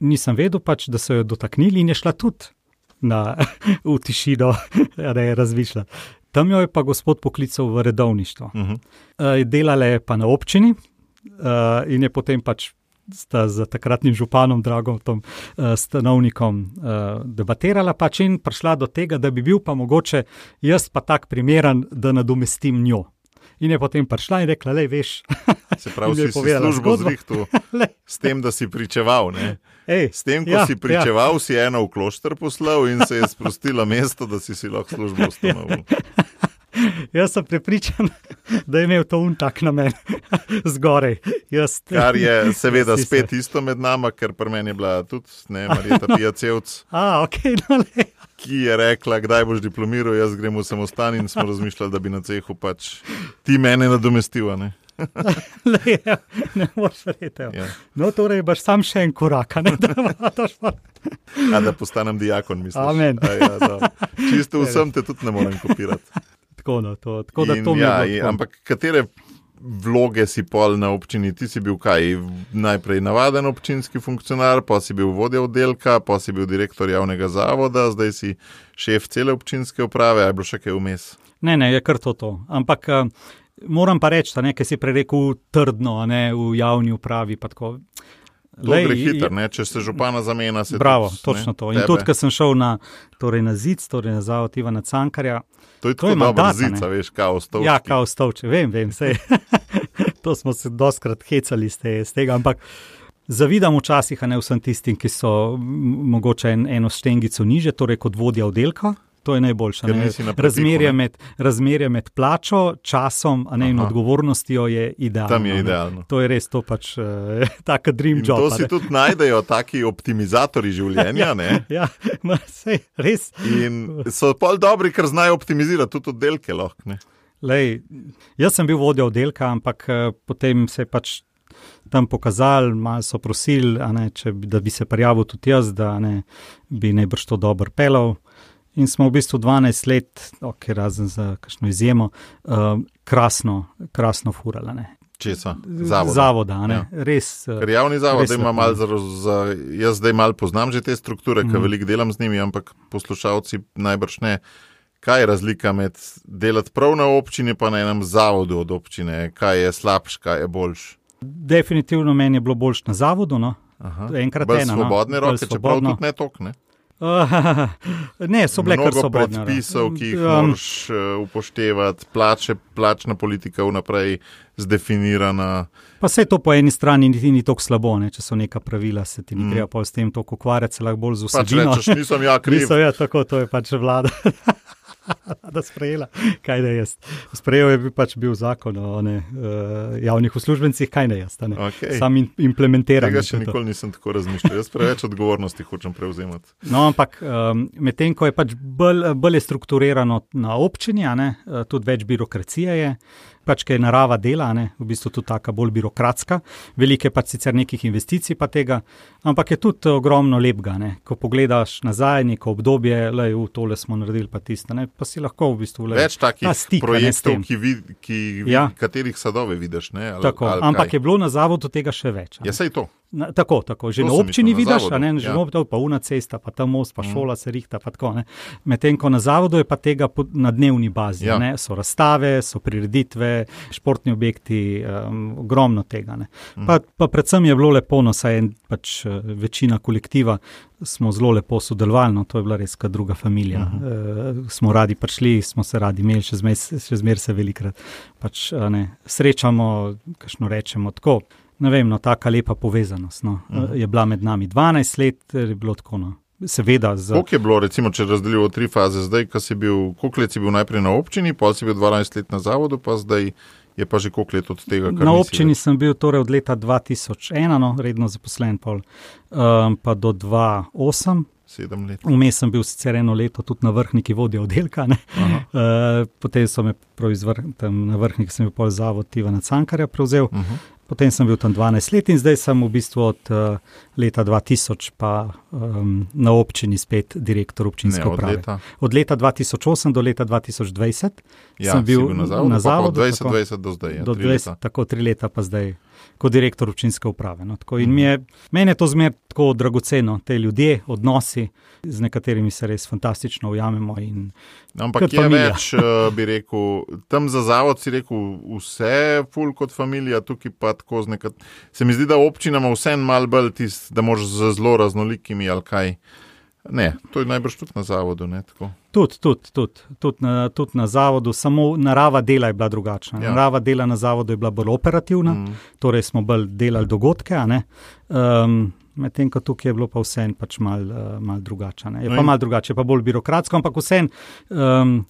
nisem vedel pač, da so jo dotaknili in je šla tudi na, v tišino, da je razmišljala. Tam jo je pa gospod poklical v redovništvo. Uh -huh. uh, delala je pa na občini uh, in je potem pač sta z takratnim županom, dragom tom uh, stanovnikom, uh, debatirala pač in prišla do tega, da bi bil pa mogoče jaz pa tak primeren, da nadomestim njo. In je potem prišla in rekla: Le, veš. Se pravi, si službo zrihtu s tem, da si pričeval. Ej, s tem, ko ja, si pričeval, ja. si eno v klošter poslal in se je sprostila mesto, da si si lahko službo ustanovil. Jaz sem prepričan, da je imel to un tak namen, zgoraj. Jaz, Kar je seveda spet se. isto med nami, ker pri meni je bila tudi, ne, Marita Pijacevc. A, ok, no le. Ki je rekla, kdaj boš diplomiral, jaz grem v samostan in smo razmišljali, da bi na cehu pač ti mene nadomestil. Ne? Le, ja, ne moreš verjeti. Ja. No, torej, boš sam še en korak, ne da imaš. A da postanem diakon, mislim. Amen. Ja, Čisto vsem te tudi ne morem kopirati. Tako, no, to, tako da to ja, in, ampak katere vloge si pol na občini? Ti si bil kaj? Najprej navaden občinski funkcionar, pa si bil vodja oddelka, pa si bil direktor javnega zavoda, zdaj si šef cele občinske uprave, ali je bilo še kaj vmes? Ne, ne, je kar to. to. Ampak. Uh, Moram pa reči, da si prerekel trdno, ne v javni upravi. To je hitro, če se župana zamenja. Bravo, tudi, točno ne, to. In tebe. tudi, ko sem šel na, torej na zid, torej na zavod Ivana Cankarja. To je da imaš zica, veš, kao stovče. Ja, kao stovče, vem, vem, vse. to smo se doskrat hecali z tega, ampak zavidam včasih, a ne vsem tistim, ki so mogoče en, eno štengico niže, torej kot vodja oddelka. To je najboljše. Razmerje, razmerje med plačo, časom ne, in odgovornostjo je idealno. Tam je idealno. Ne. To je res to, pač uh, tako dream job. To si ne. tudi najdejo, taki optimizatori življenja. ja, ja sej, res. In so pol dobri, ker znajo optimizirati tudi oddelke. Lahko, Lej, jaz sem bil vodja oddelka, ampak uh, potem se je pač. Tam pokazali, malo so prosili, ne, če, da bi se prijavil tudi jaz, da ne, bi najbrž to dobro pelal. In smo v bistvu 12 let, ok, razen za kakšno izjemo, uh, krasno, krasno furali. Česa? Zavoda. Zavoda, ja. Res. Uh, Ker javni zavod ima malo za, za. Jaz zdaj malo poznam že te strukture, mm. ker veliko delam z njimi, ampak poslušalci najbrž ne. Kaj je razlika med delati prav na občini in na enem zavodu od občine? Kaj je slabš, kaj je boljš? Definitivno meni je bilo boljš na zavodu. No. Enkrat je bilo. Svobodne no. roke, čeprav tudi ne tokne. ne, so bile kar so bile. Predpisov, ki jih um, moraš uh, upoštevati, plače, plačna politika vnaprej zdefinirana. Pa vse to po eni strani ni, ni tako slabo, ne? če so neka pravila, se ti ni mm. treba s tem toliko ukvarjati, se lahko bolj z vsebino. Pač rečeš, nisem ja kriv. Nisem ja, tako, to je pač vlada. da sprejela, kaj da jaz. Sprejel je pač bil zakon o ne, uh, javnih uslužbencih, kaj da jaz. Okay. Sam in, implementiram. Tega še nikoli nisem tako razmišljal. Jaz preveč odgovornosti hočem prevzemati. No, ampak um, medtem ko je pač bolj, bolj strukturirano na občini, ne, uh, tudi več birokracije je pač je narava dela, ne? v bistvu tudi tako bolj birokratska, velike pa sicer nekih investicij pa tega, ampak je tudi ogromno lepega. Ne? Ko pogledaš nazaj neko obdobje, le v tole smo naredili pa tiste, ne? pa si lahko v bistvu le. Več takih stik, projektov, ki vid, ki vid, ja. katerih sadove vidiš. Ne? Ali, tako, ali ampak kaj? je bilo na zavodu tega še več. Ja, sej to. Na, tako, tako, že To na občini mislil, na vidiš, a zavodu, ne, že ja. občina, pa una cesta, pa ta most, pa Mm. šola se rihta, ne. Medtem ko na zavodu je pa tega po- na dnevni bazi. Ja. Ja. So razstave, so prireditve, športni objekti, um, ogromno tega. ne. Mhm. Pa, pa predvsem je bilo lepo, no, saj je pač eh, večina kolektiva smo zelo lepo sodelovali, no, to je bila res kot druga familija. Mhm. Uh -huh. uh, smo radi prišli, smo se radi imeli, še zmeraj zmer se velikrat pač, ne, srečamo, kajšno rečemo tako. Ne vem, no, taka lepa povezanost no, uh Mhm. -huh. je bila med nami 12 let, je bilo tako. No. Seveda, za, Koliko je bilo, recimo, če razdelimo v tri faze, zdaj, ko si bil, koliko let si bil najprej na občini, pa si bil 12 let na zavodu, pa zdaj je pa že koliko let od tega, kar na nisi občini več? sem bil torej od leta 2001, no, redno zaposlen, pol, um, pa do 2008. Sedem let. Vmes sem bil sicer eno leto tudi na vrhniki vodje oddelka. Uh, potem so me proizvr, tam na vrhniki, sem bil pol zavod Ivana Cankarja prevzel. Uh -huh. Potem sem bil tam 12 let in zdaj sem v bistvu od uh, leta 2000 pa um, na občini spet direktor občinske Ne, od uprave. leta. Od leta 2008 do leta 2020 Ja, sem bil na zavodu, na zavodu, od 20, tako. 20 do zdaj. Ja, do tri 20, leta. tako tri leta, pa zdaj kot direktor občinske uprave. No, tako, in Mhm. mi je, meni je to zmer tako dragoceno, te ljudje, odnosi, z nekaterimi se res fantastično ujamemo. In, Ampak je familija. več, eh, bi rekel, tam za zavod si rekel, vse ful kot familija, tukaj pa tako z nekat. Se mi zdi, da občina ima vse malo bolj tist, da moraš z zelo raznolikimi ali kaj. Ne, to je najbrž tudi na zavodu. Ne, tako. Tudi, tudi, tudi, tudi, na, tudi na zavodu, samo narava dela je bila drugačna. Ja. Narava dela na zavodu je bila bolj operativna, mm. Torej smo bolj delali dogodke. Um, Medtem ko tukaj je bilo pa vse pač malo uh, mal drugače. ne. Je No pa in- malo drugače, je pa bolj birokratsko, ampak vse. Um,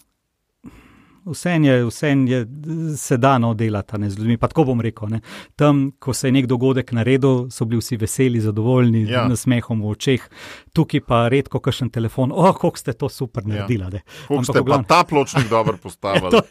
Vse je, vsem je, se da no delati ne, z ljudmi. Pa tako bom rekel. Ne. Tam, ko se je nek dogodek naredil, so bili vsi veseli, zadovoljni, Ja. ja. nasmehom v očeh. Tukaj pa redko kakšen telefon, oh, kako ste to super naredili. Ja. Kako ste pa glavnem- ta pločnik dobro postavili? to...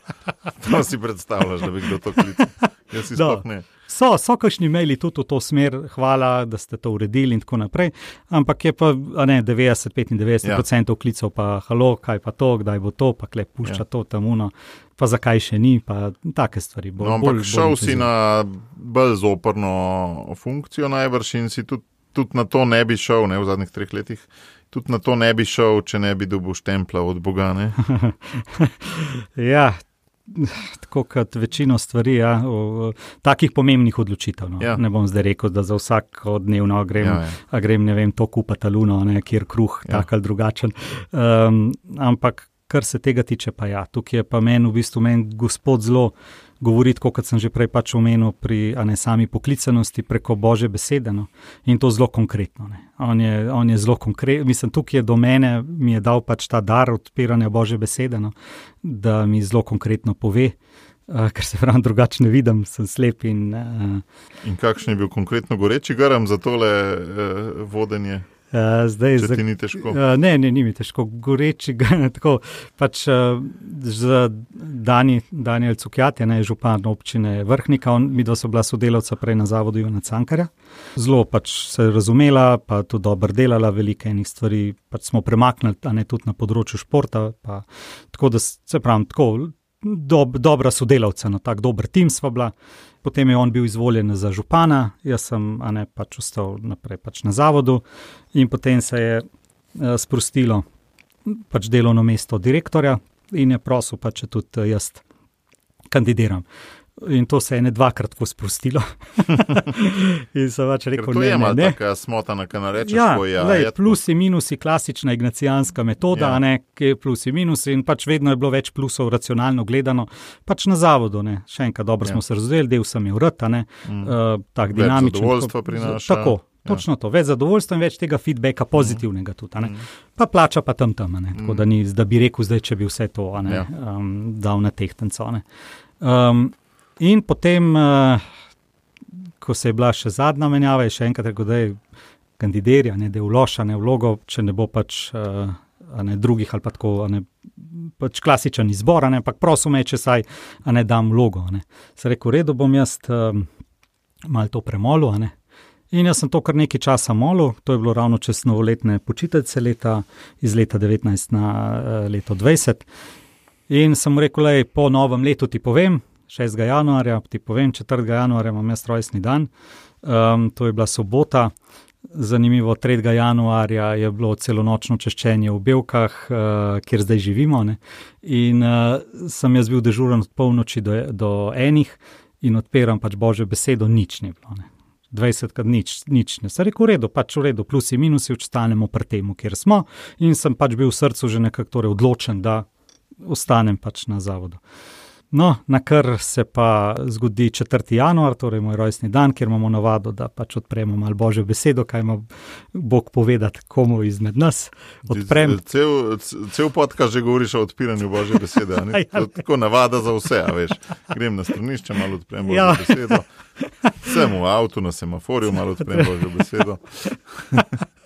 to si predstavljaš, da bi kdo to klical. Jaz si sploh ne. So, so kakšni imeli tudi v to smer, hvala, da ste to uredili in tako naprej. Ampak je pa a ne, 90-95% ja. klicev, pa halo, kaj pa to, kdaj bo to, pa klep pušča Ja. to tam uno, pa zakaj še ni, pa take stvari. Bolj, No, ampak bolj, šel bolj si na bolj zoprno funkcijo najbrž in si tudi, tudi na to ne bi šel ne, v zadnjih treh letih. Tudi na to ne bi šel, če ne bi dobil štempla od Boga. Ja, tako kot večino stvari, ja, o, o, takih pomembnih odločitev. No. Ja. Ne bom zdaj rekel, da za vsako dnevno grem, Ja, ja, grem ne vem, to kupati luno, ne, kjer kruh, ja. tak ali drugačen. Um, ampak kar se tega tiče, pa ja, tukaj je pa meni v bistvu men gospod zelo. Govoriti, kot sem že prej pač omenil, pri ne sami poklicanosti preko Božje besede. No. In to zelo konkretno. Ne. On je, on je zelo konkreten, mislim, tukaj je do mene, mi je dal pač ta dar odpiranja Božje besede, no, da mi zelo konkretno pove, uh, ker se pravi drugače ne vidim, sem slep in uh, In kakšen je bil konkretno goreči garam za tole uh, vodenje, uh, zdaj če za- ti ni težko? Uh, ne, ne, ni mi težko goreči. ga, Tako, pač, uh, z Dani, Daniel Cukjat je ne, župan občine Vrhnika, on, mi dva so bila sodelavca prej na zavodu Ivana Cankarja. Zelo pač se je razumela, pa tudi dobro delala, veliko enih stvari pač smo premaknili, a ne tudi na področju športa. Pa, tako da se pravim, tako dob, dobra sodelavca, no, tako dober tim sva bila. Potem je on bil izvoljen za župana, jaz sem ne pač ostal naprej pač na zavodu, in potem se je eh, sprostilo pač delovno mesto direktorja in je prosil, pa če tudi eh, jaz kandidiram. In to se je ne dvakrat tako sprostilo. in sem pač Ker rekel, to ne, je malo tako smotana, kaj narečeš. Ja, ko ja, lej, je tako. plusi, minusi, klasična ignacijanska metoda, Ja. ja. ne, ki je plusi, minusi in pač vedno je bilo več plusov, racionalno gledano, pač na zavodu. Ne. Še enkrat, dobro Ja. ja. smo se razdelili, del sem imel rta, ne, Mm. uh, tak Več dinamičen. zadovoljstva tako- prinaša. Tako, Ja. točno to, več zadovoljstva in več tega feedbacka pozitivnega tudi. Mm. Pa plača pa tam tam, ne. tako Mm. da, ni, da bi rekel, zdaj, če bi vse to ne, Ja. um, dal na ne. Um, in potem, uh, ko se je bila še zadnja menjava, je še enkrat rekel, da je kandidirja, ne, da je vložene vlogo, če ne bo pač uh, ne, drugih ali pa tako. Ne, Pač klasičen izbor, ne, ampak prosim, me, če saj ne dam vlogo. Ne. Se rekel, redo bom jaz um, malo to premolil. ne. In jaz sem to kar nekaj časa molil, to je bilo ravno čez novoletne počitnice, leta, iz leta 19 na uh, leto 20. In sem rekel, da po novem letu ti povem, 6. januarja, ti povem, 4. januarja imam jaz rojstni dan. um, to je bila sobota. Zanimivo, 3. januarja je bilo celonočno češčenje v Belkah, uh, kjer zdaj živimo. Ne? In uh, sem jaz bil dežuren od polnoči do, do enih in odpiram pač božjo besedo, nič ni bilo. Ne? 20 krat nič, nič ne. Se reko, v redu, pač v redu, plusi in minusi, ostanemo pri tem, kjer smo. In sem pač bil v srcu že nekako torej odločen, da ostanem pač na zavodu. No, na kar se pa zgodi 4. januar, torej moj rojstni dan, kjer imamo navado, da pač odpremo malo božjo besedo, kaj ima Bog povedati komu izmed nas. Odprem. Cel, cel podcast že govoriš o odpiranju božje besede. ja, to je tako navada za vse, veš. Grem na stranišče, malo odprem božjo ja. besedo. Sem v avtu, na semaforju, malo odprem božjo besedo.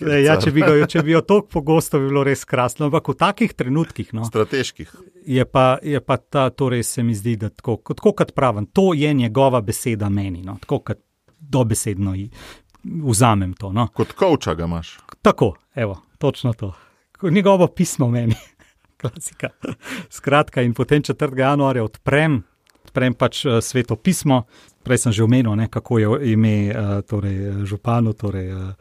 Ne, ja, če, bi ga, če bi jo tako pogosto, bi bilo res krasno. Ampak v takih trenutkih. No, Strateških. Je pa, je pa ta, torej se mi zdi, da tako, tako kot pravim, to je njegova beseda meni. No, tako kot dobesedno vzamem to. No. Kot koča ga imaš. Tako, evo, točno to. Njegovo pismo meni. Klasika. Skratka, in potem 4. januarja odprem, odprem pač uh, sveto pismo, Prej sem že omenil, ne, kako je ime uh, torej, županu, torej uh,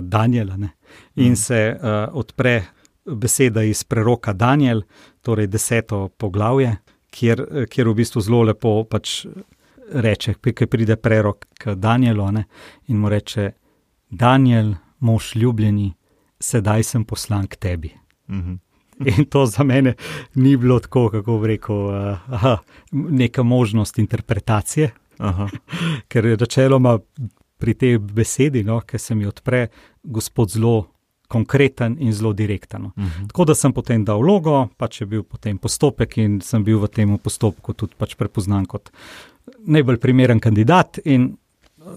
Daniela. Ne. In mm. se uh, odpre beseda iz preroka Daniel, torej deseto poglavje, kjer, kjer v bistvu zelo lepo pač reče, ki pride prerok k Danielu ne, in mu reče: Daniel, mož ljubljeni, sedaj sem poslan k tebi. Mm -hmm. In to za mene ni bilo tako, kako bi rekel, uh, neka možnost interpretacije. Ker je načeloma pri tej besedi, no, ki se mi odpre, gospod zelo konkreten in zelo direkten. Uh no. -huh. Mhm. Tako da sem potem dal vlogo, pač je bil potem postopek in sem bil v tem postopku tudi pač prepoznan kot najbolj primeren kandidat, in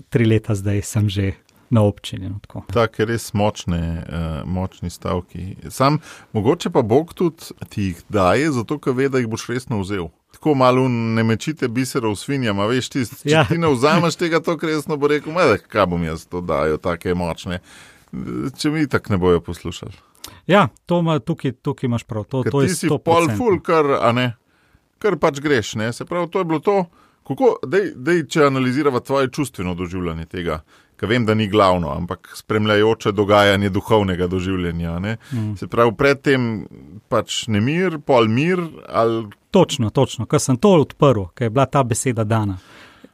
tri leta zdaj sem že. Na občini. No, tako je res močne, uh, močni stavki. Sam, mogoče pa Bog tudi ti jih daje, zato ker ve, da jih boš resno vzel tako malo ne mečite biserov svinjama, veš, ti, če ja. ti ne vzameš tega, to resno bo rekel, me, kaj bom jaz to dajo, take močne. Če mi tako ne bojo poslušali. Ja, to ima, tukaj, tukaj imaš prav, to, to je si pol ful, kar, ne, kar pač greš, ne, se pravi, to je bilo to, kako, dej, dej, če analizirava tvoje čustveno doživljanje tega, ker vem, da ni glavno, ampak spremljajoče dogajanje duhovnega doživljanja. Mm. Se pravi, predtem pač nemir, pol mir. Ali... Točno, točno, ker sem to odprl, ker je bila ta beseda dana.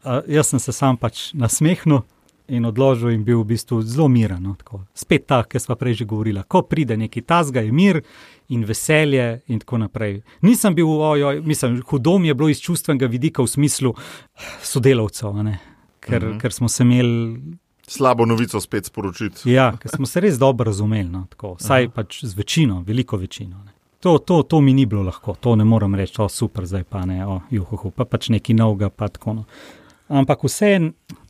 Uh, jaz sem se sam pač nasmehnil in odložil in bil v bistvu zelo miren. No, Spet ta, ki smo prej že govorili, ko pride neki tasga, je mir in veselje in tako naprej. Nisem bil, ojoj, mislim, hudom je bilo iz čustvenega vidika v smislu sodelavcev, ker, -hmm. ker smo se imeli slabo novico spet sporočiti. Ja, ker smo se res dobro razumeli, no, tako, vsaj pač z večino, veliko večino. Ne. To, to, to mi ni bilo lahko, to ne morem reči, o super, zdaj pa ne, o juhu, pa pač neki novega. Pa tako, no. Ampak vse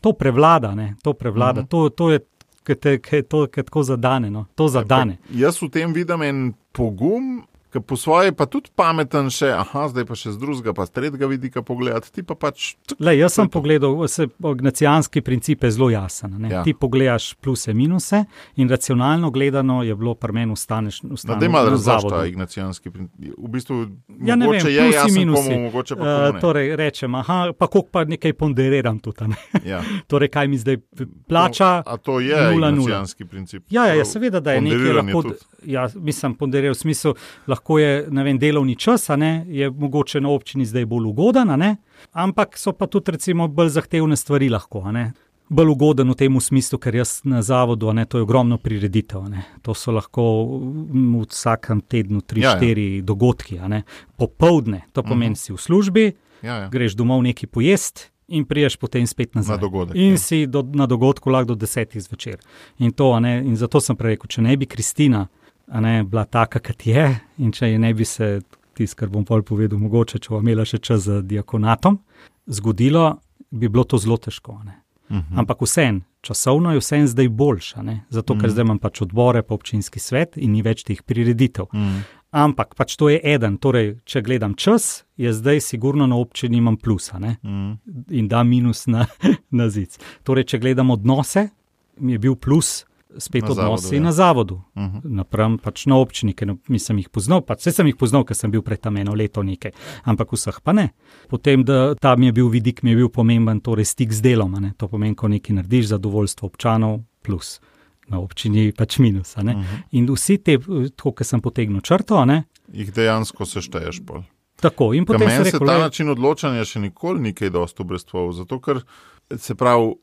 to prevlada, ne, to prevlada, uh mhm. -huh. to, to je. Kaj je to, kaj tako zadane? No? To zadane. Jaz v tem vidim en pogum, ki po svoje pa tudi pameten, še, aha, zdaj pa še z drugega, pa z tretjega vidika pogledati. Ti pa pač. Le, jaz sem pogledal, se ignacijanski princip je zelo jasen. Ja. Ti pogledaš pluse, minuse in racionalno gledano je bilo pri meni ustaneš. Da, da ima razlog ta ignacijanski princip. V bistvu, ja, ne vem, je plusi, minusi. Komu, uh, torej, rečem, aha, pa koliko pa nekaj ponderiram tudi. Ne? Ja. torej, kaj mi zdaj plača? To, a to je ignacijanski princip. Ja, ja, ja, seveda, da je nekaj lahko. Ja, mislim, ponderiral v smislu, lahko lahko je vem, delovni čas, ne, je mogoče na občini zdaj bolj ugoden, ne, ampak so pa tudi recimo, bolj zahtevne stvari lahko. Ne. Bolj ugoden v tem smislu, ker jaz na zavodu, ne, to je ogromno prireditev. Ne. To so lahko v vsakem tednu tri, ja, ja. štiri dogodki. Popovdne, to pomeni, -huh. si v službi, ja, ja. greš domov neki pojest. In priješ potem spet nazaj. Na dogodek, in ja. si do, na dogodku lahko do desetih zvečer. In, to, in zato sem rekel, če ne bi Kristina ne, bila taka, kot je. In če je ne bi se, tisto, kar bom povedal, mogoče, če bo imela še čas za diakonatom, zgodilo, bi bilo to zelo težko. Uh mhm. -huh. Ampak vseeno, časovno je vseeno zdaj boljša, zato ker. -huh. zdaj imam pač odbore, pa občinski svet in ni več teh prireditev. -huh. Ampak pač to je eden, torej, če gledam čas, je zdaj sigurno na občini imam plusa uh -huh. in da minus na, na zid. Torej, če gledam odnose, mi je bil plus spet Na odnosi zavodu, ja. na zavodu, Uh -huh. napram pač na občini, ker no, sem jih poznal, pa vse sem jih poznal, ker sem bil pred tam eno leto nekaj, ampak vseh pa ne. Potem, da tam je bil vidik, mi je bil pomemben, torej stik z delom, ne? to pomeni, ko nekaj narediš, zadovoljstvo občanov plus. Na občini pač minus. Uh -huh. In vsi te, tako kot sem potegnil črto, ne, Jih dejansko sešteješ pol. Tako. In potem meni se rekel, ta "Glej, način odločanja še nikoli ni kaj dosti obrestvoval. Zato, ker se pravi,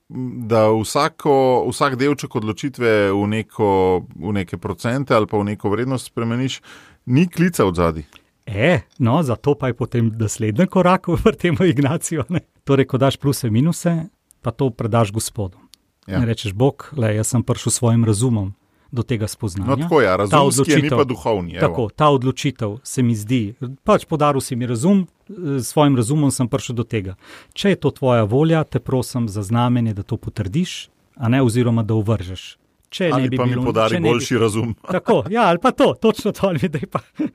da vsako, vsak delček odločitve v, neko, v neke procente ali pa v neko vrednost spremeniš, ni klica od zadaj. E, no, zato pa je potem naslednji korak v tem Ignacijo. Ne? Torej, ko daš pluse in minuse, pa to predaš gospodu. Ja. Ja. Rečeš, Bog, le, jaz sem prišel s svojim razumom do tega spoznanja. No, tako je, ja, razumski je, ni odločitev- pa duhovni. evo. Tako, ta odločitev se mi zdi, pač podaril si mi razum, eh, s svojim razumom sem prišel do tega. Če je to tvoja volja, te prosim za znamenje, da to potrdiš, a ne oziroma da uvržeš. Če ne Ali bi pa mi bilo- podari če ne bi- boljši razum. Tako, ja, ali pa to, točno to, ali da pa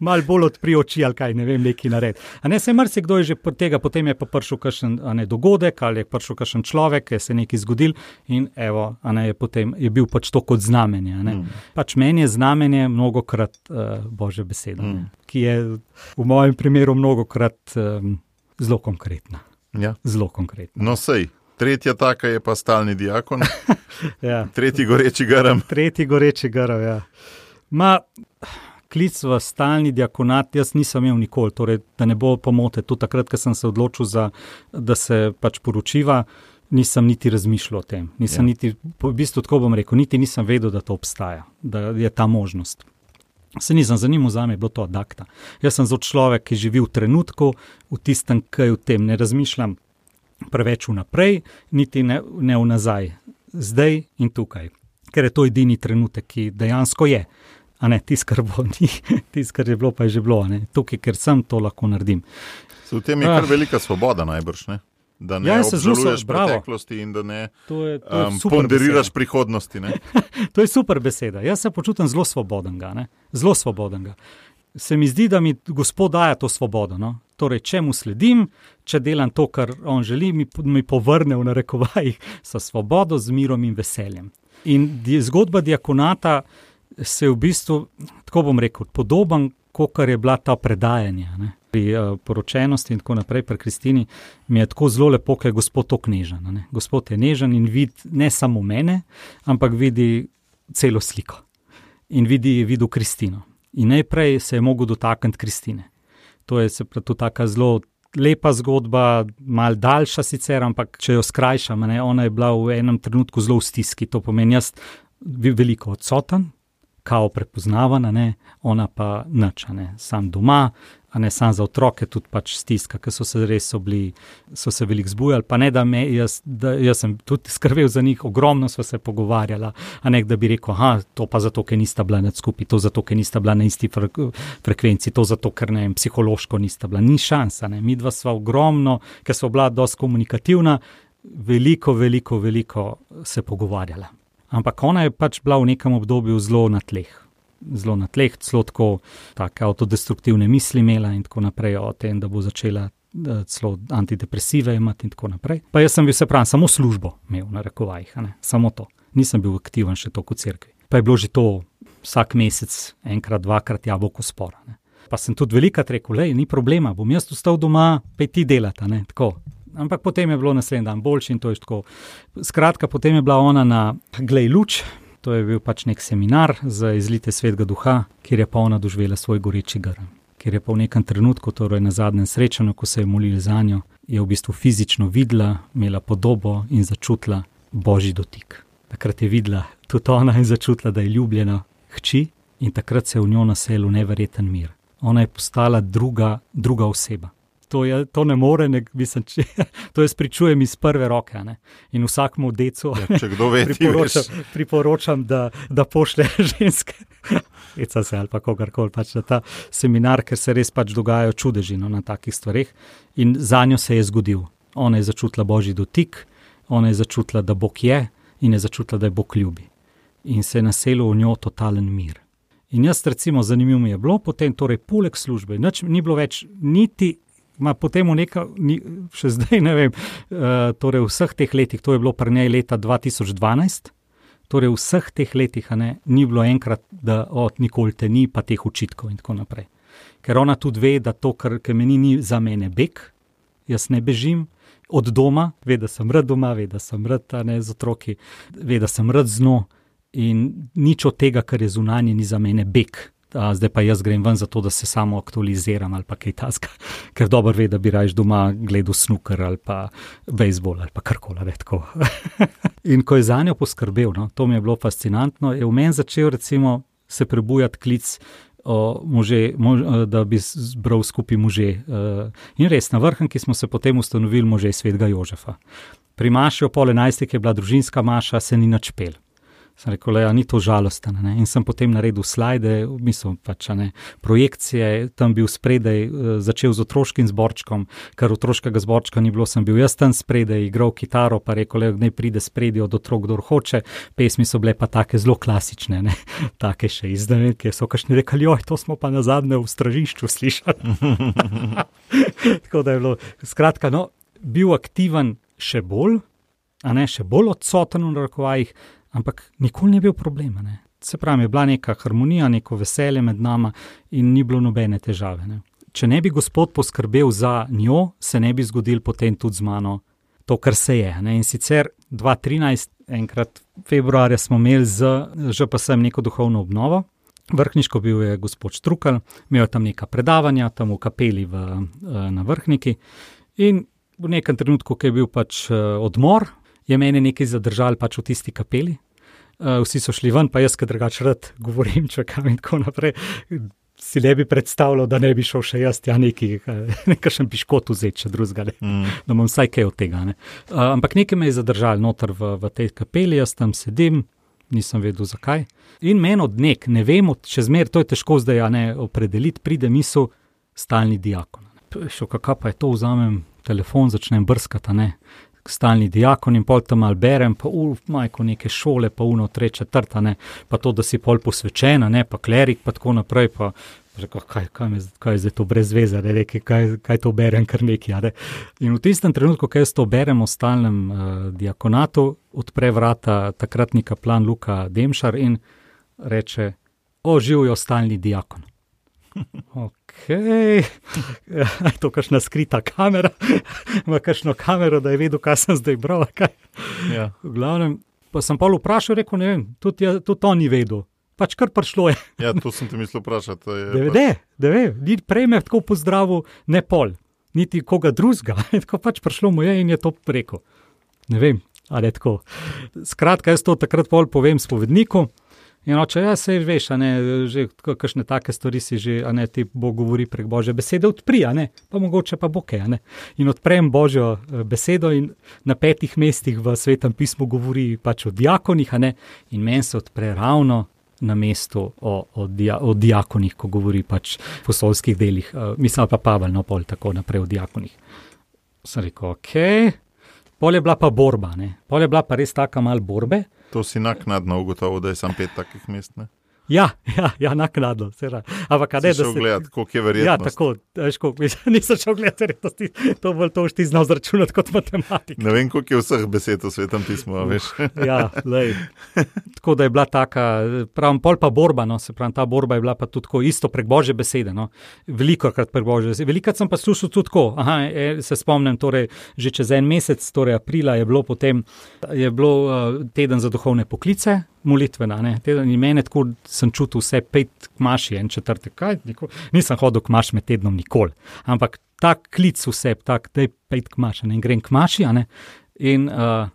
malo bolj odpri oči, ali kaj ne vem, neki nared. A ne se marsikdo je že od tega, potem je pa prišel kakšen a ne, dogodek ali je prišel kakšen človek, ki se je nekaj zgodil in evo, a ne, je, potem, je bil pač to kot znamenje. a ne. Mm. Pač meni je znamenje mnogokrat uh, božja beseda, Mm. mm. ki je v mojem primeru mnogokrat um, zelo konkretna. Ja. Zelo konkretna. No, sej. Tretja taka je pa stalni diakon, Ja. tretji goreči garam. Tretji goreči grov. Ja. Ma, klic v stalni diakonat jaz nisem imel nikoli, torej, da ne bo pomote. Tudi takrat, ko sem se odločil, za, da se pač poročiva, nisem niti razmišljal o tem. Nisem Ja. niti, v bistvu tako bom rekel, niti nisem vedel, da to obstaja, da je ta možnost. Se nisem zanimal, za me je bilo to adakta. Jaz sem zelo človek, ki živi v trenutku, v tistem, ki v tem ne razmišljam preveč vnaprej, niti ne, ne vnazaj, zdaj in tukaj. Ker je to edini trenutek, ki dejansko je. A ne, tisto, kar bo, ni, tisto, kar je bilo, pa je že bilo. ne. Tukaj, ker sem, to lahko naredim. Se v tem je kar Ah. velika svoboda, najbrž. Ne? Da ne Ja, obžaluješ so- preteklosti in da ne To je, to je um, super ponderiraš beseda. prihodnosti. To je super beseda. Jaz se počutim zelo svobodnega. Ne? Zelo svobodnega. Se mi zdi, da mi Gospod daje to svobodo. No? Torej, če mu sledim, če delam to, kar on želi, mi, mi povrne v narekovajih s svobodo, z mirom in veseljem. In di, zgodba diakonata se je v bistvu, tako bom rekel, podoben, kot je bila ta predajanja. Ne? Pri uh, poročenosti in tako naprej, pri Kristini, mi je tako zelo lepo, ker je Gospod to knežen. Ne? Gospod je nežen in vidi ne samo mene, ampak vidi celo sliko in vidi, vidi Kristino. In najprej se je mogel dotakniti Kristine. To je se pravi tudi tako zelo lepa zgodba, mal daljša sicer, ampak če jo skrajšam, ne, ona je bila v enem trenutku zelo v stiski. To pomeni, jaz veliko odsoten, kao prepoznavana, ne, ona pa nič, ne, sam doma, a ne sam za otroke, tudi pač stiska, ker so se res so bili, so se veliko zbujali, pa ne da me, jaz, da, jaz sem tudi skrbel za njih, ogromno smo se pogovarjali, a ne da bi rekel, ah, to pa zato, ker nista bila nad skupaj, to zato, ker nista bila na isti fre, frekvenci, to zato, ker ne vem, psihološko nista bila, ni šansa, ne, mi dva sva ogromno, ker so bila dosti komunikativna, veliko, veliko, veliko se pogovarjala. Ampak ona je pač bila v nekem obdobju zelo na tleh. Zelo na tleh, zelo tako, avtodestruktivne misli imela in tako naprej, o tem, da bo začela celo antidepresive imati in tako naprej. Pa jaz sem bil, se pravi, samo službo imel na rekovajih, samo to. Nisem bil aktiven še toliko v cerkvi. Pa je bilo že to vsak mesec, enkrat, dvakrat jabolko spora. Ne. Pa sem tudi velikrat rekel, le, ni problema, bom jaz ostal doma, pej ti delati, ne, tako. Ampak potem je bilo naslednji dan boljši in to je tako. Skratka, potem je bila ona na Glej luč, to je bil pač nek seminar za izlite svetega duha, kjer je pa ona doživela svoj goreči grm. Ker je pa v nekem trenutku, torej na zadnjem srečanju, ko se je molila za njo, je v bistvu fizično videla, imela podobo in začutila božji dotik. Takrat je videla tudi ona in začutila, da je ljubljena hči in takrat se je v njo naselil neverjeten mir. Ona je postala druga, druga oseba. To, je, to ne more, ne, mislim, če, to jaz pričujem iz prve roke. Ne? In vsakmu decu Ja, ve, priporočam, priporočam da, da pošlje ženske, Eca se ali pa kogarkoli pač na ta seminar, ker se res pač dogajajo čudeži no, na takih stvareh. In za njo se je zgodil. Ona je začutila božji dotik, ona je začutila, da Bog je in je začutila, da je Bog ljubi. In se je naselil v njo totalen mir. In jaz, recimo, zanimivo mi je bilo, potem, torej, poleg službe, nič ni bilo več niti, ma potem neka, ni, še zdaj ne vem, uh, torej v vseh teh letih, to je bilo pri njej leta 2012, Torej, v vseh teh letih ne, ni bilo enkrat, da od nikoli te ni, pa teh učitkov in tako naprej. Ker ona tudi ve, da to, kar meni ni za mene beg, jaz ne bežim od doma, ve, da sem rad doma, ve, da sem rad ne, z otroki, ve, da sem rad z njo in nič od tega, kar je zunanje, ni za mene beg. A, zdaj pa jaz grem ven zato, da se samo aktualiziram ali pa kaj taska, ker dobro ve, da bi raje doma gledal snooker ali pa bejzbol ali pa karkoli. in ko je za njo poskrbel, no, to mi je bilo fascinantno, je v meni začel recimo se prebujati klic. Može, mož, da bi zbral skupaj može. In res, na vrhu smo se potem ustanovili može svetega Jožefa. Pri Maši o pol enajstih je bila družinska Maša, se ni načpel. Sem rekel, da ni to žalosten. Ne? In sem potem naredil slide, mislim, pač, ne, projekcije, tam bil spredaj, eh, začel z otroškim zborčkom, ker otroškega zborčka ni bilo, sem bil jaz tam spredaj, igral kitaro, pa rekel, da ne pride spredaj od otrok, kdo hoče. Pesmi so bile pa take zelo klasične, ne? take še izdane, ki so kašni rekli, oj, to smo pa na zadnje v stražišču slišali. Tako da je bilo, skratka, no, bil aktiven še bolj. A ne še bolj odsoten v rokovajih, ampak nikoli ni bil problem. Ne? Se pravi, je bila neka harmonija, neko veselje med nami in ni bilo nobene težave. Ne? Če ne bi Gospod poskrbel za njo, se ne bi zgodil potem tudi z mano to, kar se je. Ne? In sicer 2013, enkrat februarja, smo imeli z ŽPS-em neko duhovno obnovo. Vrhniško bil je gospod Strukal, imel je tam neka predavanja, tam v kapeli v, na vrhniki. In v nekem trenutku, ki je bil pač odmor, je meni nekaj zadržal pač v tisti kapeli, uh, vsi so šli ven, pa jaz, ki drugače rad govorim, čakam in tako naprej. Si ne bi predstavljal, da ne bi šel še jaz, ja, neki, nekaj še piškot vzeti, če drugega ne. Mm. Da imam vsaj kaj od tega. Uh, ampak nekaj me je zadržalo noter v, v tej kapeli, jaz tam sedim, nisem vedel zakaj. In meni od nek, ne vem, če zmer, to je težko zdaj ne, opredeliti, pride misel stalni diakon. Še kako pa je to, vzamem telefon, začnem brskati, ne stalni diakon in pol tam ali berem, pa uf, majko neke šole, pa uno, treče, četrta, pa to, da si pol posvečena, ne, pa klerik, pa tako naprej. Pa, Rekel, kaj, kaj, me, kaj je zdaj to brez veze, da reke, kaj, kaj to berem, kar nekaj. Ne? In v tistem trenutku, ko jaz to berem o stalnem uh, diakonatu, odpre vrata takratni kaplan Luka Demšar in reče: O, živijo stalni diakon. Ok, je to kakšna skrita kamera, ima kakšno kamero, da je vedel, kaj sem zdaj bral. Ja. V glavnem, pa sem pa vprašal, rekel, ne vem, tudi, tudi to ni vedel. Pač kar prišlo je. ja, to sem ti mislil vprašati. Da ve, da ve, ni prej me tako pozdravil, ne pol, niti koga drugega. Tako pač prišlo mu je in je to rekel. Ne vem, ali je tako. Skratka, jaz to takrat pol povem spovedniku. In oče, ja, se veš, ne, že kakšne take stvari si že, a ne ti bo govori prek božje besede, odpri, a ne, pa mogoče pa boke, a ne. In odprem božjo eh, besedo in na petih mestih v svetem pismu govori pač o diakonih, a ne, in meni se odpre ravno na mestu o, o, dia, o diakonih, ko govori pač v posolskih delih, uh, mislim pa Pavel, no pol tako naprej o diakonih. Sem rekel, ok, pol je bila pa borba, ne, pol je bila pa res taka mal borbe. To si naknadno ugotovil, da je samo pet takih mest. Ne? Ja, ja, ja naknadno. Ampak, kaj je to? Gledati, koliko je verjetno. Ja, tako, težko, nisem šel gledati, verjetnosti. To bo to už ti znal zračunati kot matematik. Ne vem, koliko je vseh besed v svetem pismu, veš. ja, lej. Tako da je bila taka, pravim, pol pa borba, no, se pravi, ta borba je bila pa tudi tako isto prek božje besede, no. Veliko krat prek božje besede. Velikrat sem pa slušal tudi tako, aha, e, se spomnim, torej, že čez en mesec, torej aprila, je bilo potem, je bilo uh, teden za duhovne poklice, molitvena. In meni tako sem čutil vse pet kmaši, en četrtek. Kaj, nisem hodil kmaš med tednom nikoli. Ampak ta klic vse, tak, da je pet kmaš, in grem kmaši. In uh,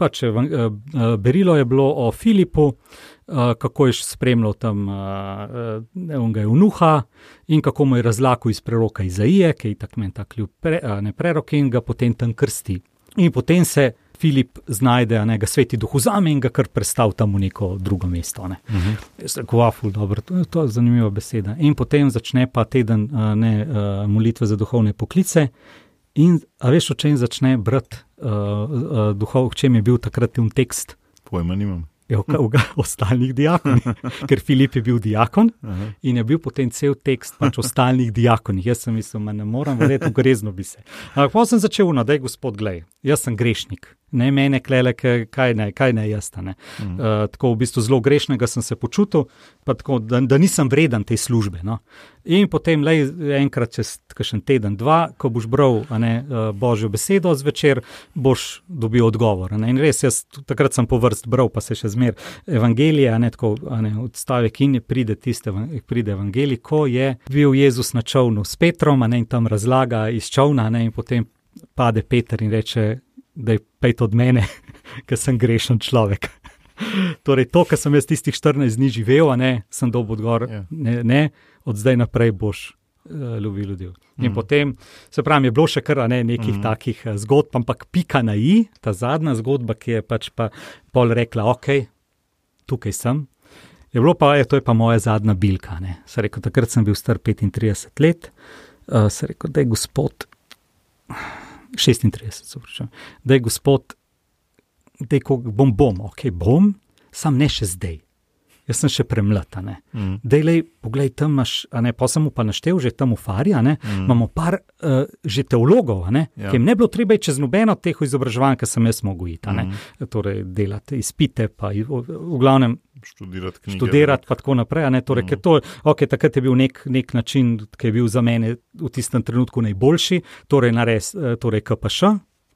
pač uh, uh, berilo je bilo o Filipu, uh, kako je spremljal tam uh, Unuha in kako mu je razlagal iz preroka Izaije, ki je tako meni tako pre, uh, ne prerok in ga potem tam krsti. In potem se Filip znajde, da ga sveti duh vzame in ga kar predstavi tam v neko drugo mesto. Ne. Uh mhm. -huh. Kvaful, dobro, to, to je zanimiva beseda. In potem začne pa teden ne, molitve za duhovne poklice. In veš, o čem začne brati uh, uh, duhov, v čem je bil takrat ten tekst? Pojma nimam je ostalih diakonih, ker Filip je bil diakon Aha. in je bil potem cel tekst pač o ostalih diakonih. Jaz sem mislil, da ne morem verjeti, grezno bi se. Ampak pa sem začel na dej, gospod, gledaj, jaz sem grešnik. Ne mene klele, kaj ne, kaj ne jaz. Ne. Mm. Uh, tako v bistvu zelo grešnega sem se počutil, tako, da, da nisem vreden te službe. No. In potem, le enkrat čez kakšen teden, dva, ko boš bral ne, uh, Božjo besedo zvečer, boš dobil odgovor. Ne. In res, jaz takrat sem po vrst bral, pa se še zmer evangelije, ne tako ne, odstavek in pride tiste, pride evangelij, ko je bil Jezus na čovnu s Petrom, ne in tam razlaga iz čovna, ne, in potem pade Peter in reče, da je pet od mene, ker sem grešen človek. torej, to, kar sem jaz tistih 14 dni živel, ne, sem dobil odgovor, yeah. Ja. ne, ne, od zdaj naprej boš uh, lovil ljudi. In mm. potem, se pravi, je bilo še kar ne, nekih mm. takih uh, zgodb, ampak pika na i, ta zadnja zgodba, ki je pač pa pol rekla, ok, tukaj sem. Je bilo pa, je, to je pa moja zadnja bilka. Rekel, takrat sem bil star 35 let, uh, se rekel, da je gospod. 36, da je gospod, da je bom, bom, ok, bom, sam ne še zdaj. Jaz sem še premlad. Mm. Dej, poglej, tam imaš, ne, pa sem pa naštel, že tam v Fari, mm. imamo par uh, že teologov, ne, ja. ki jim ne bilo treba čez nobeno teh izobraževanj, ki sem jaz mogel iti, mm. torej delati izpite, pa v, v, v glavnem študirati knjige. Študirati pa tako naprej. Torej, mm. to, okay, takrat je bil nek, nek način, ki je bil za mene v tistem trenutku najboljši, torej, nares, eh, torej KPŠ.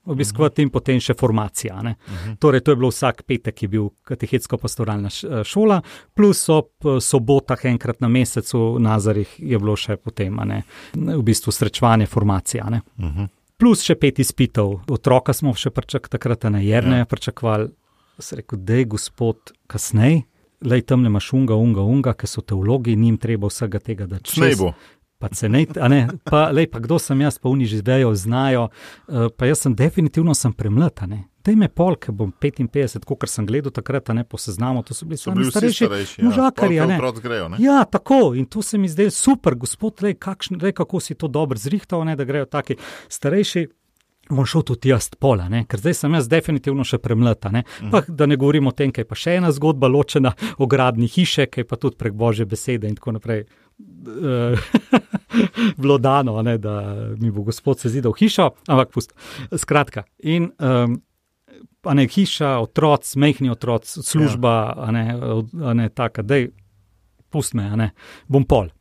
Obiskovati in potem še formacija. Uh mhm. -huh. Torej, to je bilo vsak petek, je bil katehetsko-pastoralna eh, šola, plus ob eh, sobotah, enkrat na mesecu, na Nazarih, je bilo še potem, ne, v bistvu srečevanje, formacija. Uh mhm. -huh. Plus še pet izpitev, otroka smo še pričakovali, takrat na Jrne, ja. pričakovali, rekel, da je gospod kasneje le tam ne imaš unga, unga, unga, ker so teologi, njim treba vsega tega, da če ne bo. Pa se ne, ne, pa, lej, pa kdo sem jaz, pa oni že zvejo, znajo. Uh, pa jaz sem definitivno sem premlata. Dej me pol, ker bom 55, kot sem gledal takrat, ne po seznamu, to so bili so bili starejši. starejši ja. možakari, ja, grejo, ja, tako in to se mi zdelo super, gospod, lej, kakšen, lej, kako si to dobro zrihtal, ne, da grejo taki starejši bom šel tudi jaz pola, ne? ker zdaj sem jaz definitivno še premlata. Ne? Mhm. Pa, da ne govorimo o tem, kaj pa še ena zgodba, ločena o gradni hiše, kaj pa tudi prek božje besede in tako naprej. Bilo dano, ne, da mi bo gospod se zidal hišo, ampak pust. Skratka, in um, ne hiša, otroci, mehni otroci, služba, ja. a ne, a ne taka, da je, pust me, a ne, bom pol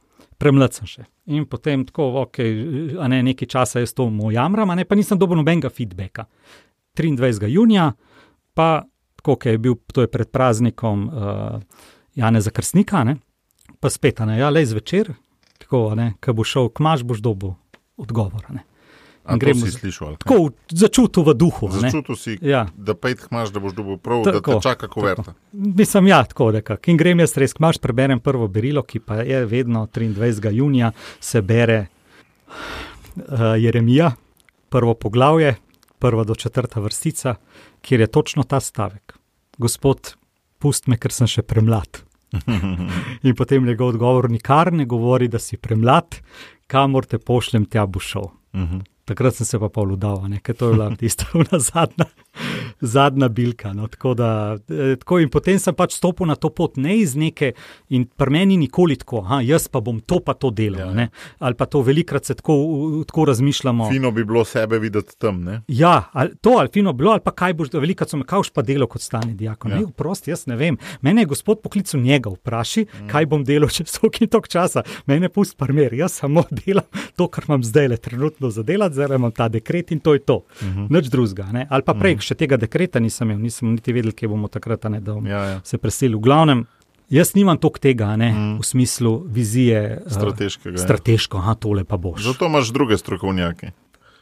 premlad sem še. In potem tako, ok, a ne nekaj časa jaz to mojamram, a ne pa nisem dobil nobenega feedbacka. 23. junija, pa tako, ki je bil, to je pred praznikom uh, Jana Zakrstnika, ne, pa spet, a ne, ja, le zvečer, tako, a ne, ko bo šel, kmaš boš dobil odgovor. Gremo si slišati. Tako začutil v duhu. Začutil si, ja. da pet imaš, da boš dobil prav, tako, da te čaka kuverta. Mislim, ja, tako nekako. In grem jaz res, imaš preberem prvo berilo, ki pa je vedno 23. junija, se bere uh, Jeremija, prvo poglavje, prva do četrta vrstica, kjer je točno ta stavek. Gospod, pust me, ker sem še premlad. In potem njegov odgovor nikar ne govori, da si premlad, kamor te pošljem, tja bo šel. Uh mhm. -huh. Takrat sem se pa pol udal, ker to je bila tista zadnja, zadnja bilka. No, tako da, eh, tako in potem sem pač stopil na to pot, ne iz neke, in pri meni nikoli tako, aha, jaz pa bom to pa to delal. Ja. Ali pa to velikrat se tako, tako razmišljamo. Fino bi bilo sebe videti tam. Ne? Ja, ali to ali fino bilo, ali pa kaj boš, velikrat so me kauš pa delal kot stani diakon. Ja. Ne, prosti, jaz ne vem. Mene je gospod poklical njega, vpraši, mm. kaj bom delal čez toliko in toliko časa. Mene pusti primer, jaz samo delam to, kar imam zdaj le trenutno za delati zdaj imam ta dekret in to je to. Uh mhm. -huh. Nič drugega. Ali pa prej, uh mhm. -huh. še tega dekreta nisem imel, nisem niti vedel, kje bomo takrat ne, ja, ja. se preselili. V glavnem, jaz nimam toliko tega, ne. -huh. v smislu vizije. Strateškega. Uh, strateško, aha, tole pa boš. Zato imaš druge strokovnjake.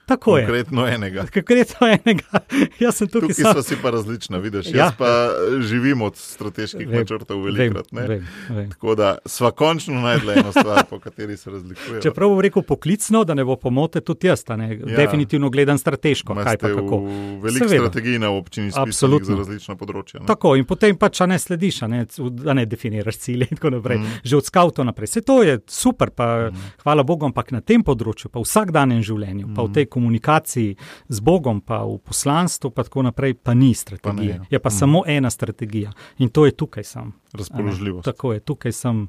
Tako Konkretno je. enega. Konkretno enega. Jaz sem tukaj. Tukaj smo si pa različni, vidiš. Ja. Jaz pa živim od strateških načrtov velikrat. Vem, vem, vem. Tako da sva končno najdla eno stvar, po kateri se razlikuje. Čeprav bom rekel poklicno, da ne bo pomote, tudi jaz, ja. definitivno gledam strateško. Kaj pa kako? Veliko strategij na občini spisanih za različna področja. Ne? Tako in potem pač ne slediš, ne, da ne definiraš cilje in tako naprej. Mm. Že od skavtov naprej. Vse to je super, pa mm. hvala Bogu, ampak na tem področju, pa v vsakdanjem življenju, mm. pa v tej komunikaciji z Bogom, pa v poslanstvu, pa tako naprej, pa ni strategije. Pa ne, ja. Je pa mm. samo ena strategija in to je tukaj sam. Razpoložljivo. Tako je, tukaj sem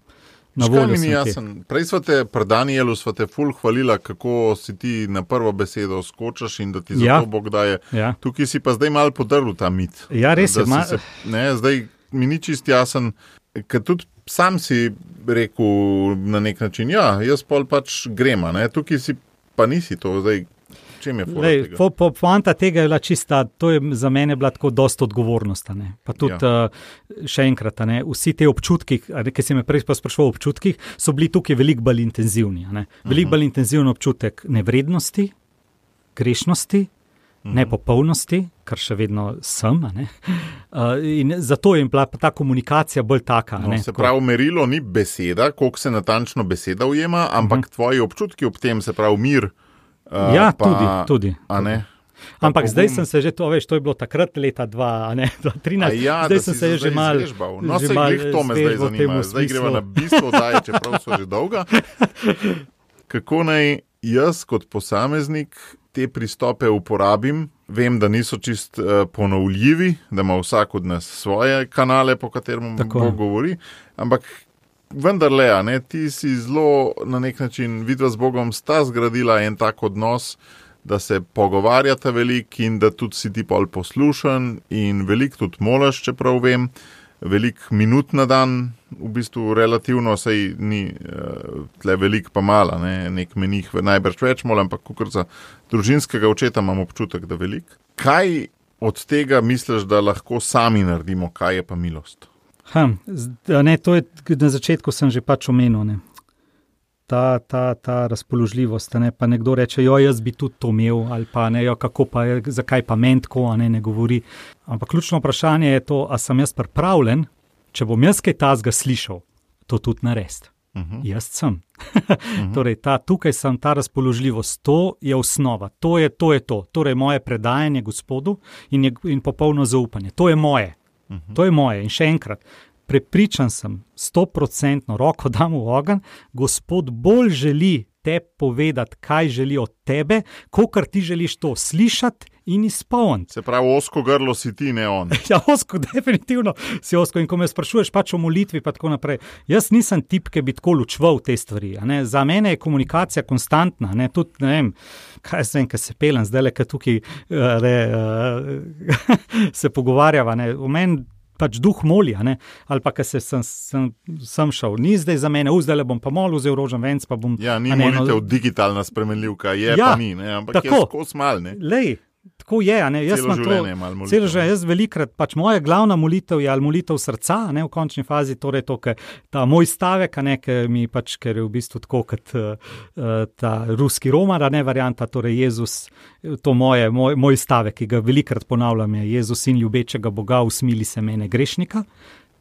Na voljo mi ti. jasen. Prej smo te, pri Danielu smo te ful hvalila, kako si ti na prvo besedo skočiš in da ti za Ja. to Bog daje. Ja. Tukaj si pa zdaj mal podrl ta mit. Ja, res Da je, ma- Se, ne, zdaj mi ni čist jasen, ker tudi sam si rekel na nek način, ja, jaz pol pač grema, ne? tukaj si pa nisi to, zdaj čem je Lej, po, po, poanta tega je bila čista, to je za mene bila tako dosta odgovornost. Pa tudi ja. uh, še enkrat, ne, vsi te občutki, ki si me prej pa sprašval o občutkih, so bili tukaj veliko bolj intenzivni. Veliko uh -huh. bolj intenziven občutek nevrednosti, grešnosti, uh -huh. nepopolnosti, kar še vedno sem. Uh, zato je bila ta komunikacija bolj taka. No, ne, se tako. pravi, merilo ni beseda, koliko se natančno beseda ujema, ampak uh -huh. tvoji občutki ob tem, se pravi, mir. Uh, Ja, pa, tudi, tudi. Ampak zdaj sem se že, to veš, to je bilo takrat leta 2013, A Ja, zdaj da sem se že mal. zvežbal. No, se jih to me zdaj zanima. Zdaj gremo na bistvo oddaje, čeprav so že dolga. Kako naj jaz kot posameznik te pristope uporabim? Vem, da niso čist uh, ponovljivi, da ima vsak od nas svoje kanale, po katerem Tako. bo govori, ampak vendarle, a ne, ti si zelo na nek način vidva z Bogom sta zgradila en tak odnos, da se pogovarjata veliko in da tudi si ti pol poslušan in veliko tudi molaš, čeprav vem, veliko minut na dan, v bistvu relativno, sej ni uh, tle veliko pa mala, ne? nek menih najbrž več mola, ampak kukor za družinskega očeta imam občutek, da veliko. Kaj od tega misliš, da lahko sami naredimo, kaj je pa milost? Hm, z- a ne, to je na začetku sem že pač omenil. Ne. Ta, ta, ta razpoložljivost. Ne, pa nekdo reče, jo, jaz bi tudi to imel, ali pa ne, jo, kako pa, je, zakaj pa meni tako, a ne, ne govori. Ampak ključno vprašanje je to, ali sem jaz pripravljen, če bom jaz kaj tazga slišal, to tudi narediti. Uh -huh. Jaz sem. torej, ta, tukaj sem, ta razpoložljivost, to je osnova, to je to. Je to. Torej, moje predajanje Gospodu in, je, in popolno zaupanje. To je moje. Uh -huh. To je moje. In še enkrat, prepričan sem, stoprocentno roko dam v ogen, Gospod bolj želi te povedati, kaj želi od tebe, kot ti želiš to slišati in izpolniti. Se pravi, osko grlo si ti, ne on. Ja, osko, definitivno si osko. In ko me sprašuješ pač o molitvi, pa tako naprej. Jaz nisem tip, ki bi tako lučval te stvari. Za mene je komunikacija konstantna. Ne. Tudi, ne vem, kaj jaz vem, kaj se pelem, zdaj le, ki tukaj ne, uh, se pogovarjava. Ne. V meni pač duh moli, ali pa ker se sem, sem, sem šel. Ni zdaj za mene, zdaj le bom pa molil, vzel rožen venc, bom. Ja, ni no, molitev digitalna spremenljivka, je Ja, pa ni, ne? ampak tako. je tako smal. Ne? Lej, tako je. Jaz Celo imam to- življenje je malo molitev. Celo življenje, jaz velikrat, pač moja glavna molitev je ali molitev srca, ne v končni fazi, torej to, kar ta moj stavek, a ne, ker mi pač, ker je v bistvu tako kot uh, ta ruski romar, ne varianta, torej Jezus, to moje, moj, moj stavek, ki ga velikrat ponavljam, je Jezus in ljubečega Boga, usmili se mene grešnika.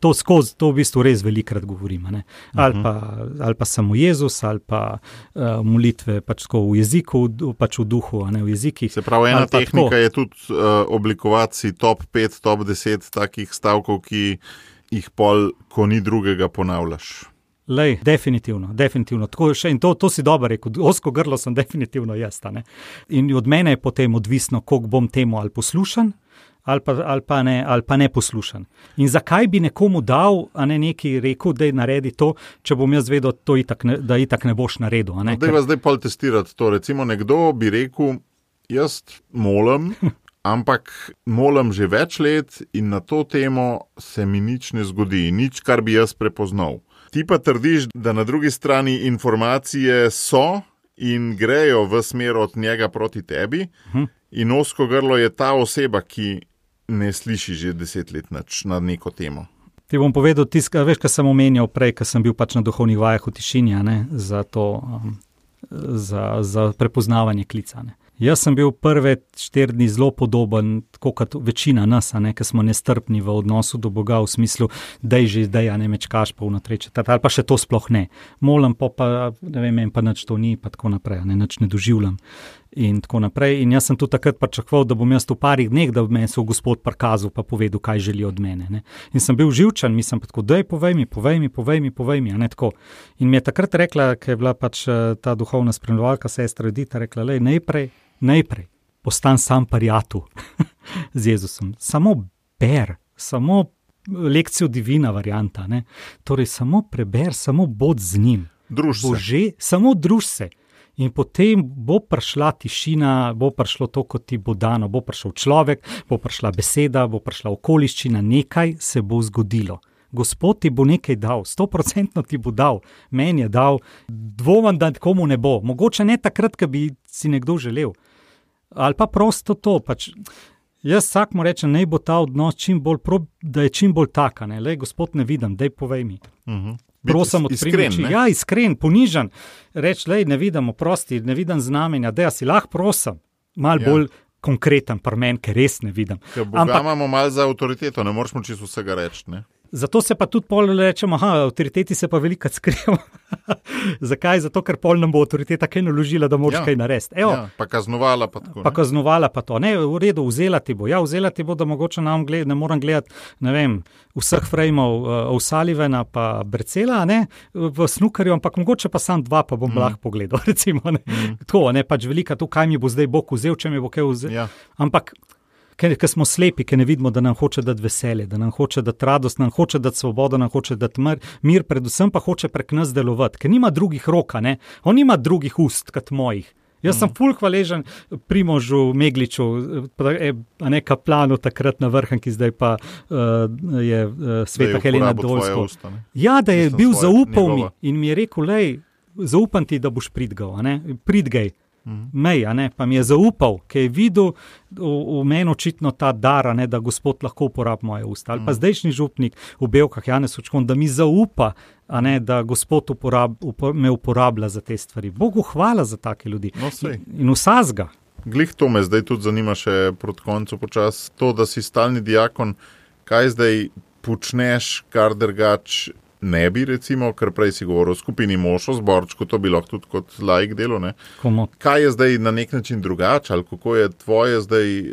To skozi, to v bistvu res velikrat govorim. a ne. Ali pa, ali pa samo Jezus, ali pa uh, molitve pač v jeziku, v- pač v duhu, a ne v jezikih. Se pravi, ena tehnika tako. je tudi uh, oblikovati si top 5, top 10 takih stavkov, ki jih pol, ko ni drugega, ponavljaš. Lej, definitivno, definitivno. Tako, še, in to, to si dobro rekel, osko grlo sem definitivno jaz. In od mene je potem odvisno, koliko bom temu ali poslušan. Ali pa, ali, pa ne, ali pa ne poslušan. In zakaj bi nekomu dal, a ne neki rekel, da je naredi to, če bom jaz vedel, itak ne, da itak ne boš naredil. Ne, Zdaj Ker- vas zdaj pol testirati. To, recimo, nekdo bi rekel, jaz molim, ampak molim že več let in na to temo se mi nič ne zgodi, nič, kar bi jaz prepoznal. Ti pa trdiš, da na drugi strani informacije so in grejo v smer od njega proti tebi, in osko grlo je ta oseba, ki ne sliši že deset let nič na neko temo. Ti bom povedal, tisk, a veš, kar sem omenjal prej, ko sem bil pač na duhovnih vajah v tišini, ne, za, to, um, za, za prepoznavanje klica. Ne. Jaz sem bil prve štiri dni zelo podoben, tako kot večina nas, ne, ker smo nestrpni v odnosu do Boga, v smislu, da je že zdaj, a ne mečkaš pa vnotreče, ali pa še to sploh ne. Molim pa, pa ne vem, pa nič to ni, pa tako naprej, ne, nič ne doživljam. In tako naprej. In jaz sem tudi takrat pričakoval, da bom jaz v parih dneh, da bi me se gospod prikazal in povedal, kaj želi od mene. Ne. In sem bil živčen, mislim, pa tako, da je povej mi, povej mi, povej mi, povej mi. ne, tako. In mi je takrat rekla, ker je bila pač eh, ta duhovna spremljalka, sestra Edita, rekla, le najprej, najprej postan sam parijatu z Jezusom. Samo ber, samo lekcijo divina varianta. Ne? Torej, samo preber, samo bod z njim. Druž se. Bože, samo druž se. In potem bo prišla tišina, bo prišlo to, kot ti bo dano, bo prišel človek, bo prišla beseda, bo prišla okoliščina, nekaj se bo zgodilo. Gospod ti bo nekaj dal, sto procentno ti bo dal, meni je dal, dvomim, da komu ne bo. Mogoče ne takrat, ko bi si nekdo želel. Ali pa prosto to. Pač. Jaz vsakmu rečem, naj bo ta odnos čim bolj, pro, da je čim bolj taka. Ne? Lej, gospod, ne vidim, daj povej mi. Uh -huh. Prosim, odpri oči. Ja, iskren, ponižen. Reč, le, ne vidim, prosti, ne vidim znamenja, da si lahko prosim. Mal Ja. ja. bolj konkreten, par men, ker res ne vidim. Boga Ampak- imamo malo za avtoriteto, ne moreš mu čisto vsega reči. ne. Zato se pa tudi pol rečemo, da avtoriteti se pa veliko skrijejo. Zakaj? Zato, ker pol nam bo avtoriteta kaj naložila, da moraš Ja. kaj narediti. Evo, Ja, pa kaznovala pa tako. Pa ne. kaznovala pa to. Ne, v redu, vzela ti bo. Ja, vzela ti bo, da mogoče nam gled, ne moram gledati ne vem, vseh frajmov uh, O'Sullivana pa Brcela ne, v snukarju, ampak mogoče pa sam dva, pa bom mm. lahko pogledal. Recimo, ne. Mm. Tako, ne pač velika tu, kaj mi bo zdaj Bog vzel, če mi bo kaj vzel. Ja. Ampak. Ker, ker smo slepi, ker ne vidimo, da nam hoče dati veselje, da nam hoče dati radost, nam hoče dati svobodo, nam hoče dati mir, mir predvsem pa hoče prek nas delovati, ker nima drugih roka, ne? on nima drugih ust kot mojih. Jaz sem fulh hvaležen Primožu Megliču, je a ne kaplanu takrat na vrhu, ki zdaj pa uh, je uh, Da je sveta Helena Dolsko. usta, ne. Ja, da je Mislim, bil svoje, zaupal mi njegova. in mi je rekel, lej, zaupam ti, da boš pridgal, pridgaj. Mhm. Mej, ne, pa mi je zaupal, ker je videl v, v meni očitno ta dar, ne, da gospod lahko uporablja moje usta. Ali pa Mhm. zdajšnji župnik v Belkah, Janez Učkon, da mi zaupa, ne, da gospod uporab, upor, me uporablja za te stvari. Bogu hvala za take ljudi. No, sej. in, in vsazga. Glih to me zdaj tudi zanima, še proti koncu počas. To, da si stalni diakon, kaj zdaj počneš, kar drugač ne bi, recimo, ker prej si govoril o skupini mož, o zborčku, to bi lahko tudi kot laik delo. Ne? Komu. Kaj je zdaj na nek način drugače, ali kako je tvoje zdaj e,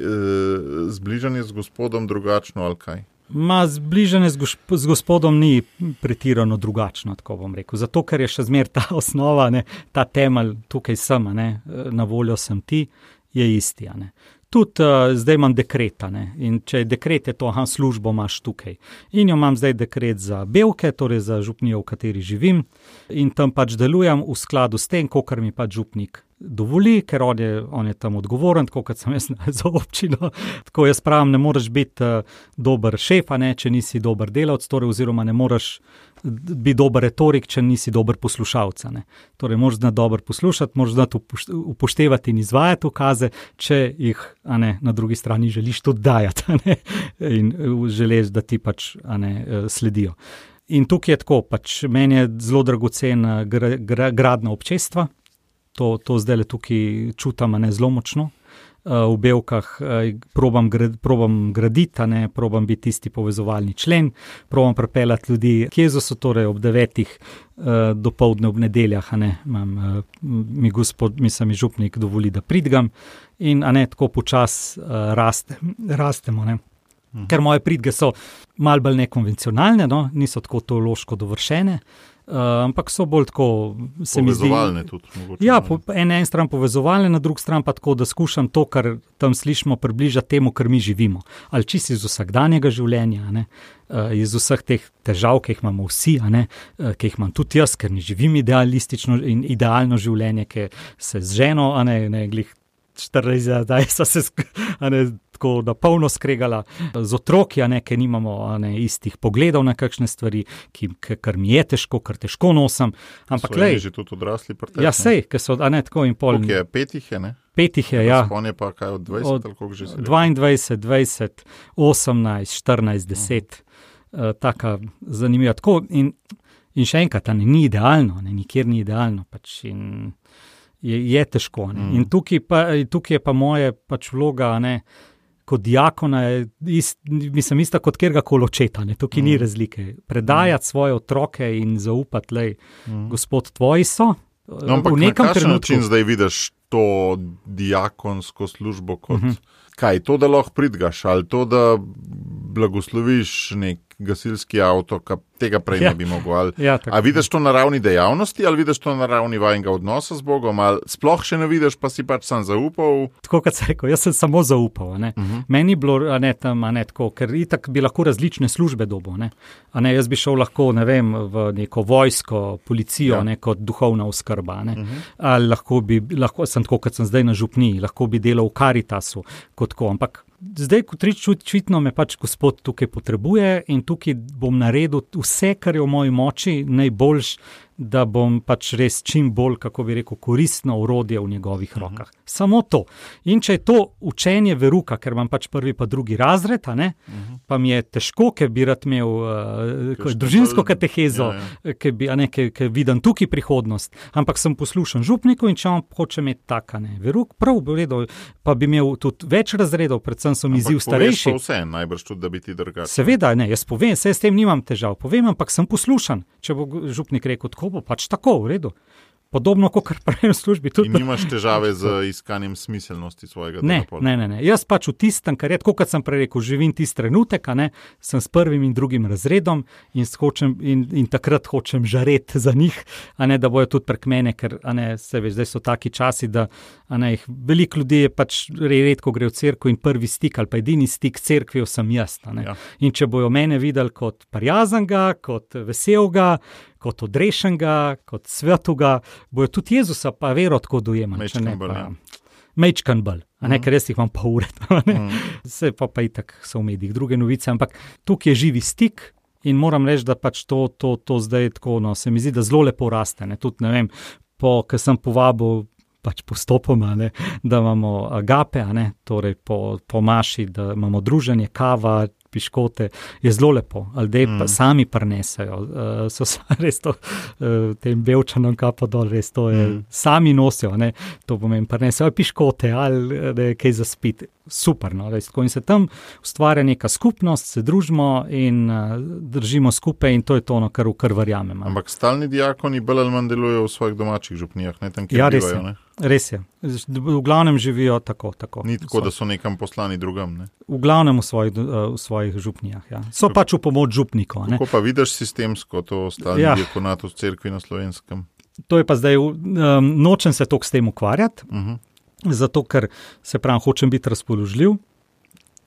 zbližanje z gospodom drugačno, ali kaj? Ma zbližanje z, goš, z gospodom ni pretirano drugačno, tako bom rekel. Zato, ker je še zmeraj ta osnova, ne, ta temelj, tukaj sem, ne, na voljo sem ti, je isti. Tudi uh, zdaj imam dekret, a ne, in če je dekret, je to, aha, službo imaš tukaj. In jo imam zdaj dekret za belke, torej za župnijo, v kateri živim, in tam pač delujem v skladu s tem, kar mi pač župnik dovoli, ker on je, on je tam odgovoren, tako kot sem jaz za občino. Tako jaz pravim, ne moreš biti uh, dober šef, ne, če nisi dober delavec, torej, oziroma ne moreš biti dober retorik, če nisi dober poslušalec. Torej, moraš znati dobro poslušati, moraš znati upoš- upoštevati in izvajati ukaze, če jih ne, na drugi strani želiš tudi dajati in uh, želiš, da ti pač ne, uh, sledijo. In tukaj je tako, pač meni je zelo dragocen gra, gra, gradna občestva, to, to zdaj le tukaj čutim, ne zelo močno. Uh, v belkah uh, probam, grad, probam graditi, ne probam biti tisti povezovalni člen, probam pripeljati ljudi k Jezusu, torej ob devetih uh, do povdne ob nedeljah, ne imam, mi gospod, mislim, mi župnik dovoli, da pridgam in ne tako počasi raste, rastemo. Ne. Ker moje pridge so malce bolj nekonvencionalne, no? niso tako teološko dovršene, uh, ampak so bolj tako, se mi zdi. Povezovalne tudi. Mogoče, Ja, po en, en stran povezovalne, na drugi stran pa tako, da skušam to, kar tam slišimo, približati temu, kar mi živimo. Ali čisto iz vsakdanjega življenja, ne, uh, iz vseh teh težav, ki jih imamo vsi, ne, uh, ki jih imam tudi jaz, ker ne živim idealistično in idealno življenje, ki se z ženo, a ne, ne glih 40, da so se ne, tako na polno skregala z otroki, ne, ker nimamo ne, istih pogledov na kakšne stvari, ki, kar mi je težko, kar težko nosim. Ampak, lej, že tudi odrasli. pri tebi, Ja, sej, ker so, a ne tako in pol. Koliko je petih, je, ne? Petih je, ja. Spon je pa kaj od 20, Od koliko že rekel? 22, 20, 18, 14, 10, uh, tako zanimivo. Tako, in, in še enkrat, ne, ni idealno, ne, nikjer ni idealno. Pač, in je, je težko. Ne. Mm. In tukaj, pa, tukaj je pa moje pač vloga. Ne, Kot diakona je ist, mislim, ista kot kjerkoli očeta, ne, tukaj mm. ni Mm. razlike. Predajati mm. svoje otroke in zaupati, da Mm. gospod tvoji so. No, ampak v na nekem kakšen trenutku. način zdaj vidiš to diakonsko službo kot Mhm. Kaj to, da lahko pridgaš, ali to, da blagosloviš nek gasilski avto, ki tega prej Ja. ne bi mogel. Ali, Ja, tako. a vidiš to na ravni dejavnosti, ali vidiš to na ravni vašega odnosa z Bogom, ali sploh še ne vidiš, pa si pač sam zaupal. Tako kot se rekel, jaz sem samo zaupal. a ne. Uh -huh. Meni je bilo a ne, tam, ne, tako, ker itak bi lahko različne službe dobil. Ne. A Ne, jaz bi šel lahko ne vem, v neko vojsko, policijo, Ja. ne, kot duhovna oskrba. Uh -huh. Ali lahko bi, lahko sem tako, kot sem zdaj na župniji, lahko bi delal v Karitasu. kot tako, Ampak zdaj, kot reči, očitno me pač gospod tukaj potrebuje in tukaj bom naredil vse, kar je v moji moči, najboljš, da bom pač res čim bolj, kako bi rekel, koristno urodje v njegovih Mhm. rokah. Samo to. In če je to učenje veruka, ker imam pač prvi, pa drugi razred, ne, pa mi je težko, ker bi rad imel uh, Mhm. Družinsko katehezo, Ja, ja. ki bi, a ne, ki, ki vidim tukaj prihodnost, ampak sem poslušan župniku in če on hoče imeti taka ne, veruk, prav bi redo, pa bi imel tudi več razredov, predvsem izziv Ampak poveš starejši. Vse, najbrž tudi, da bi ti drugače. Seveda, ne, jaz povem, se s tem nimam težav, povem, ampak sem poslušan. Če bo župnik rekel, tako bo pač tako, v redu. Podobno kot kar pravim v službi. Tudi, In nimaš težave z iskanjem smiselnosti svojega Ne, dela. ne, ne, ne. Jaz pač v tistem, kar je, tako kot sem prej rekel, živim tisti trenutek, ne, sem s prvim in drugim razredom in, hočem, in, in takrat hočem žareti za njih, a ne da bojo tudi prek mene, ker ne, se veš, zdaj so taki časi, da a ne, jih veliko ljudi je pač re- redko gre v cerkev in prvi stik ali pa edini stik cerkvijo sem jaz. Ja. In če bojo mene videli kot prijaznega, kot veselega, kot odrešenega, kot svetuga, bojo tudi Jezusa pa vero tako dojemali. Majčkeno bolj, ja. Mečkan bolj, a ne, Mhm. ker jaz jih imam pa ure. Mm. vse pa, pa itak so v medijih, druge novice, ampak tukaj je živi stik. In moram reči, da pač to, to, to zdaj tako, no, se mi zdi, da zelo lepo raste. Ne, tudi, ne vem, po, ker sem povabil pač postopoma, ne, da imamo agape, ne, torej po, po maši, da imamo druženje, kava, piškote, je zelo lepo. Ljudje pa Mm. sami prenesajo, uh, so s- res to, uh, tem belčanom kapo dol, res to je, Mm. mm. sami nosijo, ne, to pomeni, prenesajo ali piškote ali eh, ne, kaj za spiti. Super, no, res, tako in se tam ustvarja neka skupnost, se družimo in uh, držimo skupaj, in to je to, no, kar v kar verjamem. a ne. Ampak stalni diakoni bolj ali manj delujejo v svojih domačih župnijah, ne tam, kjer Ja, bivajo. je. ne. Res je. V glavnem živijo tako. tako Ni tako, da so nekam poslani drugam. Ne. V glavnem v svojih, uh, v svojih župnijah. Ja. So pač v pomoč župnikov. Kako pa vidiš sistemsko to stalni Ja. ja. diakonat v cerkvi na slovenskem? To je pa zdaj, um, nočem se toliko s tem ukvarjati, Uh -huh. zato ker se pravi, hočem biti razpoložljiv.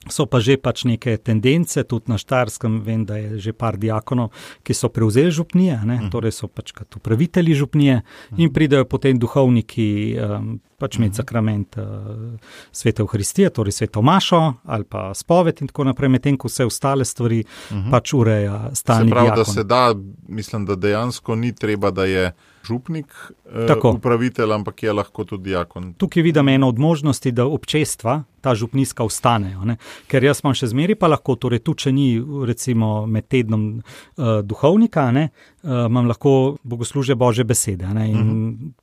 So pa že pač neke tendence, tudi na Štarskem, vem, da je že par diakonov, ki so prevzeli župnije, ne, Mhm. torej so pač kot upravitelji župnije in pridejo potem duhovniki um, pač imeti sakrament uh, svete Euharistije, torej sveto mašo ali pa spoved in tako naprej, medtem ko vse ostale stvari Mhm. pač ureja Se stalni pravi, da diakon. se da, mislim, da dejansko ni treba, da je župnik eh, Tako. upravitelj, ampak je lahko tudi diakon. Tukaj vidim eno od možnosti, da občestva, ta župniska, ostanejo. Ne? Ker jaz imam še zmeri, pa lahko, torej tu, če ni recimo med tednom uh, duhovnika, ne, uh, imam lahko bogosluže Bože besede. Ne? In Mhm.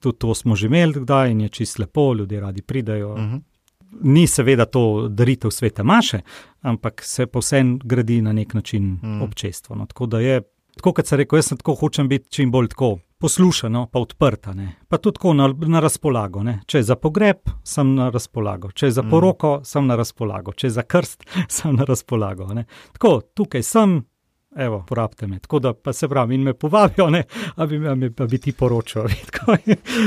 Tudi to smo že imeli, kdaj in je čist lepo, ljudje radi pridajo. Uh -huh. Ni seveda to daritev svete maše, ampak se pa vsem gradi na nek način Mm. mm. občestvo. No, tako da je, tako kot se reče, jaz sem tako hočem biti čim bolj tako poslušano, pa odprta. Ne. Pa tudi tako na, na razpolago. Ne. Če je za pogreb, sem na razpolago, če je za Mm. poroko, sem na razpolago, če je za krst, sem na razpolago. Ne. Tako, tukaj sem. Evo, porabite me. Tako da pa se pravi, in me povabijo, ne, a bi, a bi, a bi ti poročal.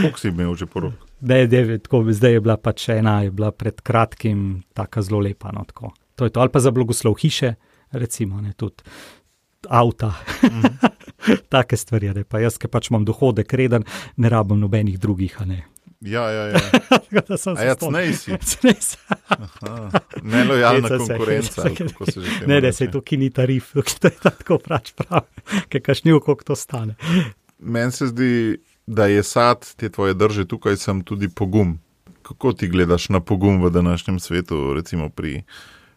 Koliko si imel že porok? Da je devet, tako, zdaj je bila pač ena, je bila pred kratkim tako zelo lepa. No, tako. to je to. Ali pa za blagoslov hiše, recimo, ne, tudi avta, Mhm. take stvari. Ne, pa jaz, ki pač imam dohodek reden, ne rabim nobenih drugih. Ne. Ja, ja, ja. Tako da sem A se ja, spomnil. cnej si. Cnej si. Aha. Nelojalna se, konkurenca. se. kako se že Ne, ne, reče. se tukaj ni tarif, tukaj to je tako pač prav, ker kašnjiv, koliko to stane. Meni se zdi, da je sad te tvoje drže tukaj, sem tudi pogum. Kako ti gledaš na pogum v današnjem svetu, recimo pri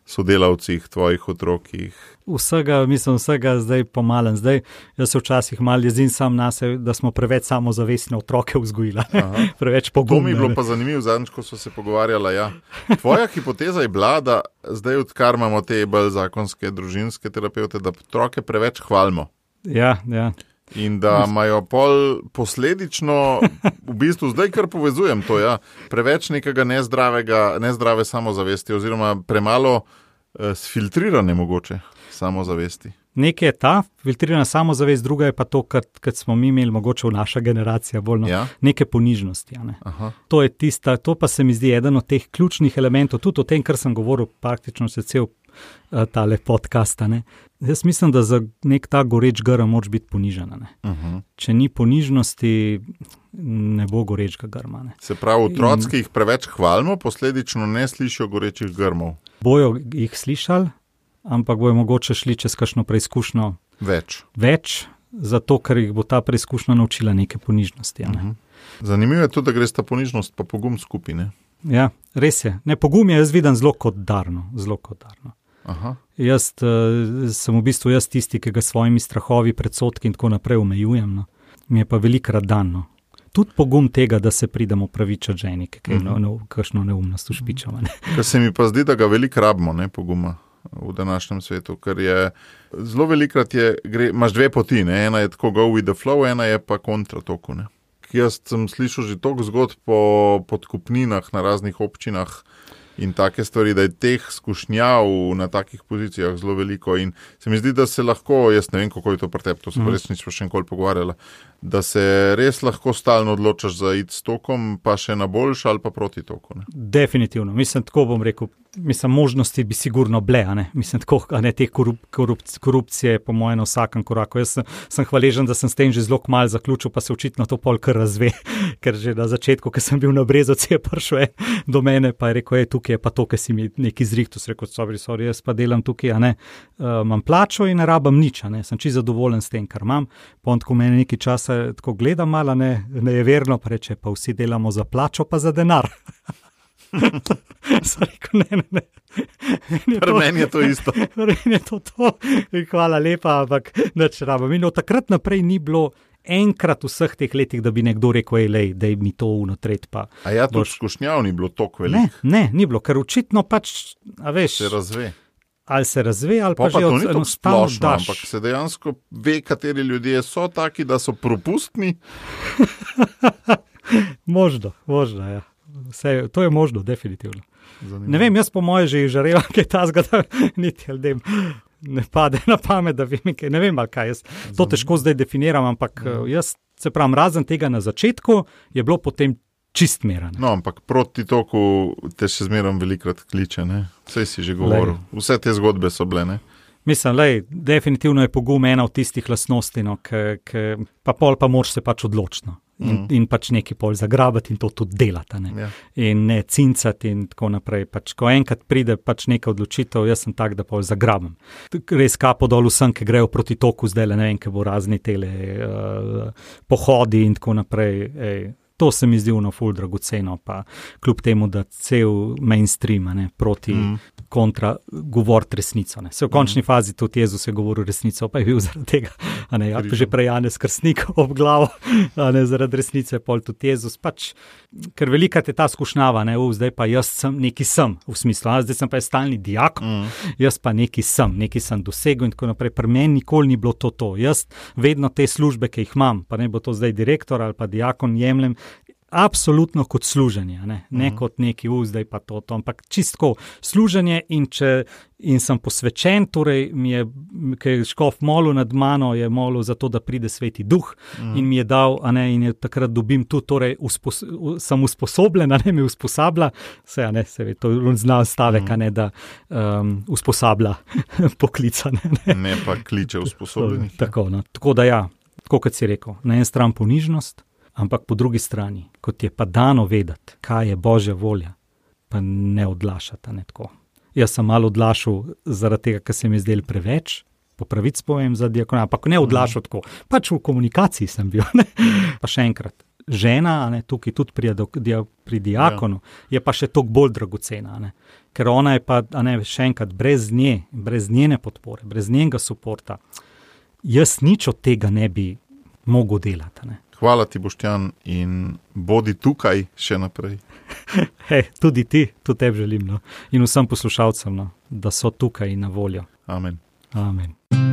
sodelavcih, tvojih otrokih? Vsega, mislim, vsega zdaj pomalen. Zdaj, jaz se včasih malo jezim sam na sebe, da smo preveč samozavestne otroke vzgojili, preveč To mi je bilo pa zanimivo, zadnjič, ko so se pogovarjala. Ja. Tvoja hipoteza je bila, da zdaj, odkar imamo te bolj zakonske družinske terapeute, da otroke preveč hvalimo. Ja, ja. In da imajo pol posledično, v bistvu zdaj kar povezujem to, ja, preveč nekega nezdravega, nezdrave samozavesti, oziroma premalo eh, sfiltrirane mogoče samozavesti. Nekaj je ta filtrirana samozavest, druga je pa to, kar smo mi imeli, mogoče v naša generacija, bolj no, Ja? neke ponižnosti. Ne. Aha. To je tista, to pa se mi zdi eden od teh ključnih elementov, tudi o tem, kar sem govoril, praktično se cel tale podcast. a ne. Jaz mislim, da za nek ta goreč grm moraš biti ponižen. a ne. Uh -huh. Če ni ponižnosti, ne bo gorečega grma. Ne. Se pravi, otroci, ki jih preveč hvalimo, posledično ne slišijo gorečih grmov. Bojo jih slišali, ampak bojo mogoče šli čez kakšno preizkušnjo Več. več, zato ker jih bo ta preizkušnja naučila neke ponižnosti. Ne. Mhm. Zanimivo je tudi, da gre sta ponižnost pa pogum skupine. Ja, res je. Ne, pogum je jaz vidim zelo kot darno. Zelo kot darno. Aha. Jaz uh, sem v bistvu jaz tisti, ki ga s svojimi strahovi, predsotki in tako naprej omejujem. No. Mi je pa velikrat dano. Tudi pogum tega, da se pridemo pravičati ženi, ki je Mhm. no, no, kakšno neumnost ušpičava. Ne. Ker se mi pa zdi, da ga veliko rabimo, ne poguma v današnjem svetu. Ker je zelo velikrat, je, gre, imaš dve poti, ne? ena je tako go with the flow, ena je pa kontra toku. Ne? Jaz sem slišal že toliko zgodb po podkupninah na raznih občinah. In take stvari, da je teh skušnjav na takih pozicijah zelo veliko. In se mi zdi, da se lahko, jaz ne vem, kako je to pri tebi, to Mhm. mm. res nismo še enkoli pogovarjali, da se res lahko stalno odločaš za id s tokom, pa še na boljš ali pa proti toku. Ne? Definitivno, mislim, tako bom rekel. Mislim, možnosti bi sigurno bile, mislim, tako, ne te korup, korup, korupcije, po mojem, na vsakem koraku. Jaz sem, sem hvaležen, da sem s tem že zelo malo zaključil, pa se očitno to pol kar razve, ker že na začetku, ko sem bil na Brezovci, je prišel en do mene, pa je rekel, je tukaj je pa to, ki si mi neki zrihtu, sem rekel, sorry, sorry, jaz pa delam tukaj, a ne, uh, imam plačo in ne rabam nič, ne, sem čisto zadovoljen s tem, kar imam. Pa on tako meni nekaj časa tako gleda, malo ne, ne je verno, pa reče, pa vsi delamo za plačo, pa za denar. Sem rekel, ne, ne, ne. Meni je to- meni je to isto. Meni je to to. Hvala lepa, ampak neč rabim. In od takrat naprej ni bilo enkrat v vseh teh letih, da bi nekdo rekel, "Ej, lej, da mi to unotret. A ja, tudi Boš- skušnjav ni bilo tako Ne, veliko, ne, ni bilo, ker očitno pač, a veš, se razve. Ali se razve, ali Pa, pa, pa že od- enostavno splošno, daš. ampak se dejansko ve, kateri ljudje so taki, da so propustni. Možno, možno, ja. Vse, to je možno, definitivno. Zanimivo. Ne vem, jaz po mojem že žarevam, kaj ta zgada, niti ljudem ne pade na pamet, da vem, kaj, ne vem, kaj jaz. To težko zdaj definiram, ampak eh, jaz se pravim, razen tega na začetku je bilo potem čist meren. No, ampak proti toku te še zmeraj velikrat kliče. Ne? Vse si že govoril. Vse te zgodbe so bile. Ne? Mislim, da definitivno je pogum ena od tistih lastnosti, no, ke, ke, pa pol pa moraš se pač odločiti. No. In, mm. in pač nekaj pol zagrabiti in to tudi delati. Ne. Ja. In ne cincati in tako naprej. Pač, ko enkrat pride pač neka odločitev, jaz sem tak, da pol zagrabim. Res kapo dol vsem, ki grejo proti toku, zdaj le ne vem, ki bo razni tele uh, pohodi in tako naprej. Ej, To se mi zdi ono ful dragoceno, pa kljub temu, da cel mainstream ne, proti mm. kontra govoriti resnico. Ne. Se v končni mm. fazi tudi Jezus je govoril resnico, pa je bil zaradi tega, ne, ja, že prej Janez Krsnik ob glavo, ne zaradi resnice, pol tudi Jezus. Pač, ker velika je ta skušnjava, ne, u, zdaj pa jaz sem neki sem, v smislu, a, zdaj sem pa stalni dijak, Mm. jaz pa neki sem, neki sem dosegel in tako naprej. Pri meni nikoli ni bilo to to. Jaz vedno te službe, ki jih imam, pa ne bo to zdaj direktor ali pa diakon, jemljem. Absolutno kot služenje, ne, ne. -huh. kot neki uf, zdaj pa to, to ampak čistko služenje. In, če, in sem posvečen, torej mi je, ker je škof molil nad mano, je molil za to, da pride sveti duh. -huh. in mi je dal, a ne, in je takrat dobim tudi, torej uspos, sem usposobljen, a ne me usposablja, se, a ne, se ve, to je znan stavek, -huh. a ne, da um, usposablja poklica. Ne, ne. Ne pa kliče usposobljenih. Tako, no. tako da ja, tako kot si rekel, na eni strani ponižnost, ampak po drugi strani, kot je pa dano vedeti, kaj je božja volja, pa ne odlašati. Ne, tako. Jaz sem malo odlašal zaradi tega, ker se mi je zdel preveč. Po pravici povem za diakona, ampak ne odlašal tako. Pač v komunikaciji sem bil. Ne? Pa še enkrat, žena, ne, tukaj tudi pri, dia- pri diakonu, je pa še toliko bolj dragocena. Ne? Ker ona je pa, ne, še enkrat, brez nje, brez njene podpore, brez njenega podpora, jaz nič od tega ne bi mogel delati. Ne? Hvala ti, Boštjan, in bodi tukaj še naprej. Hej, tudi ti, tudi tebi želim. No? In vsem poslušalcem, no? da so tukaj na voljo. Amen. Amen.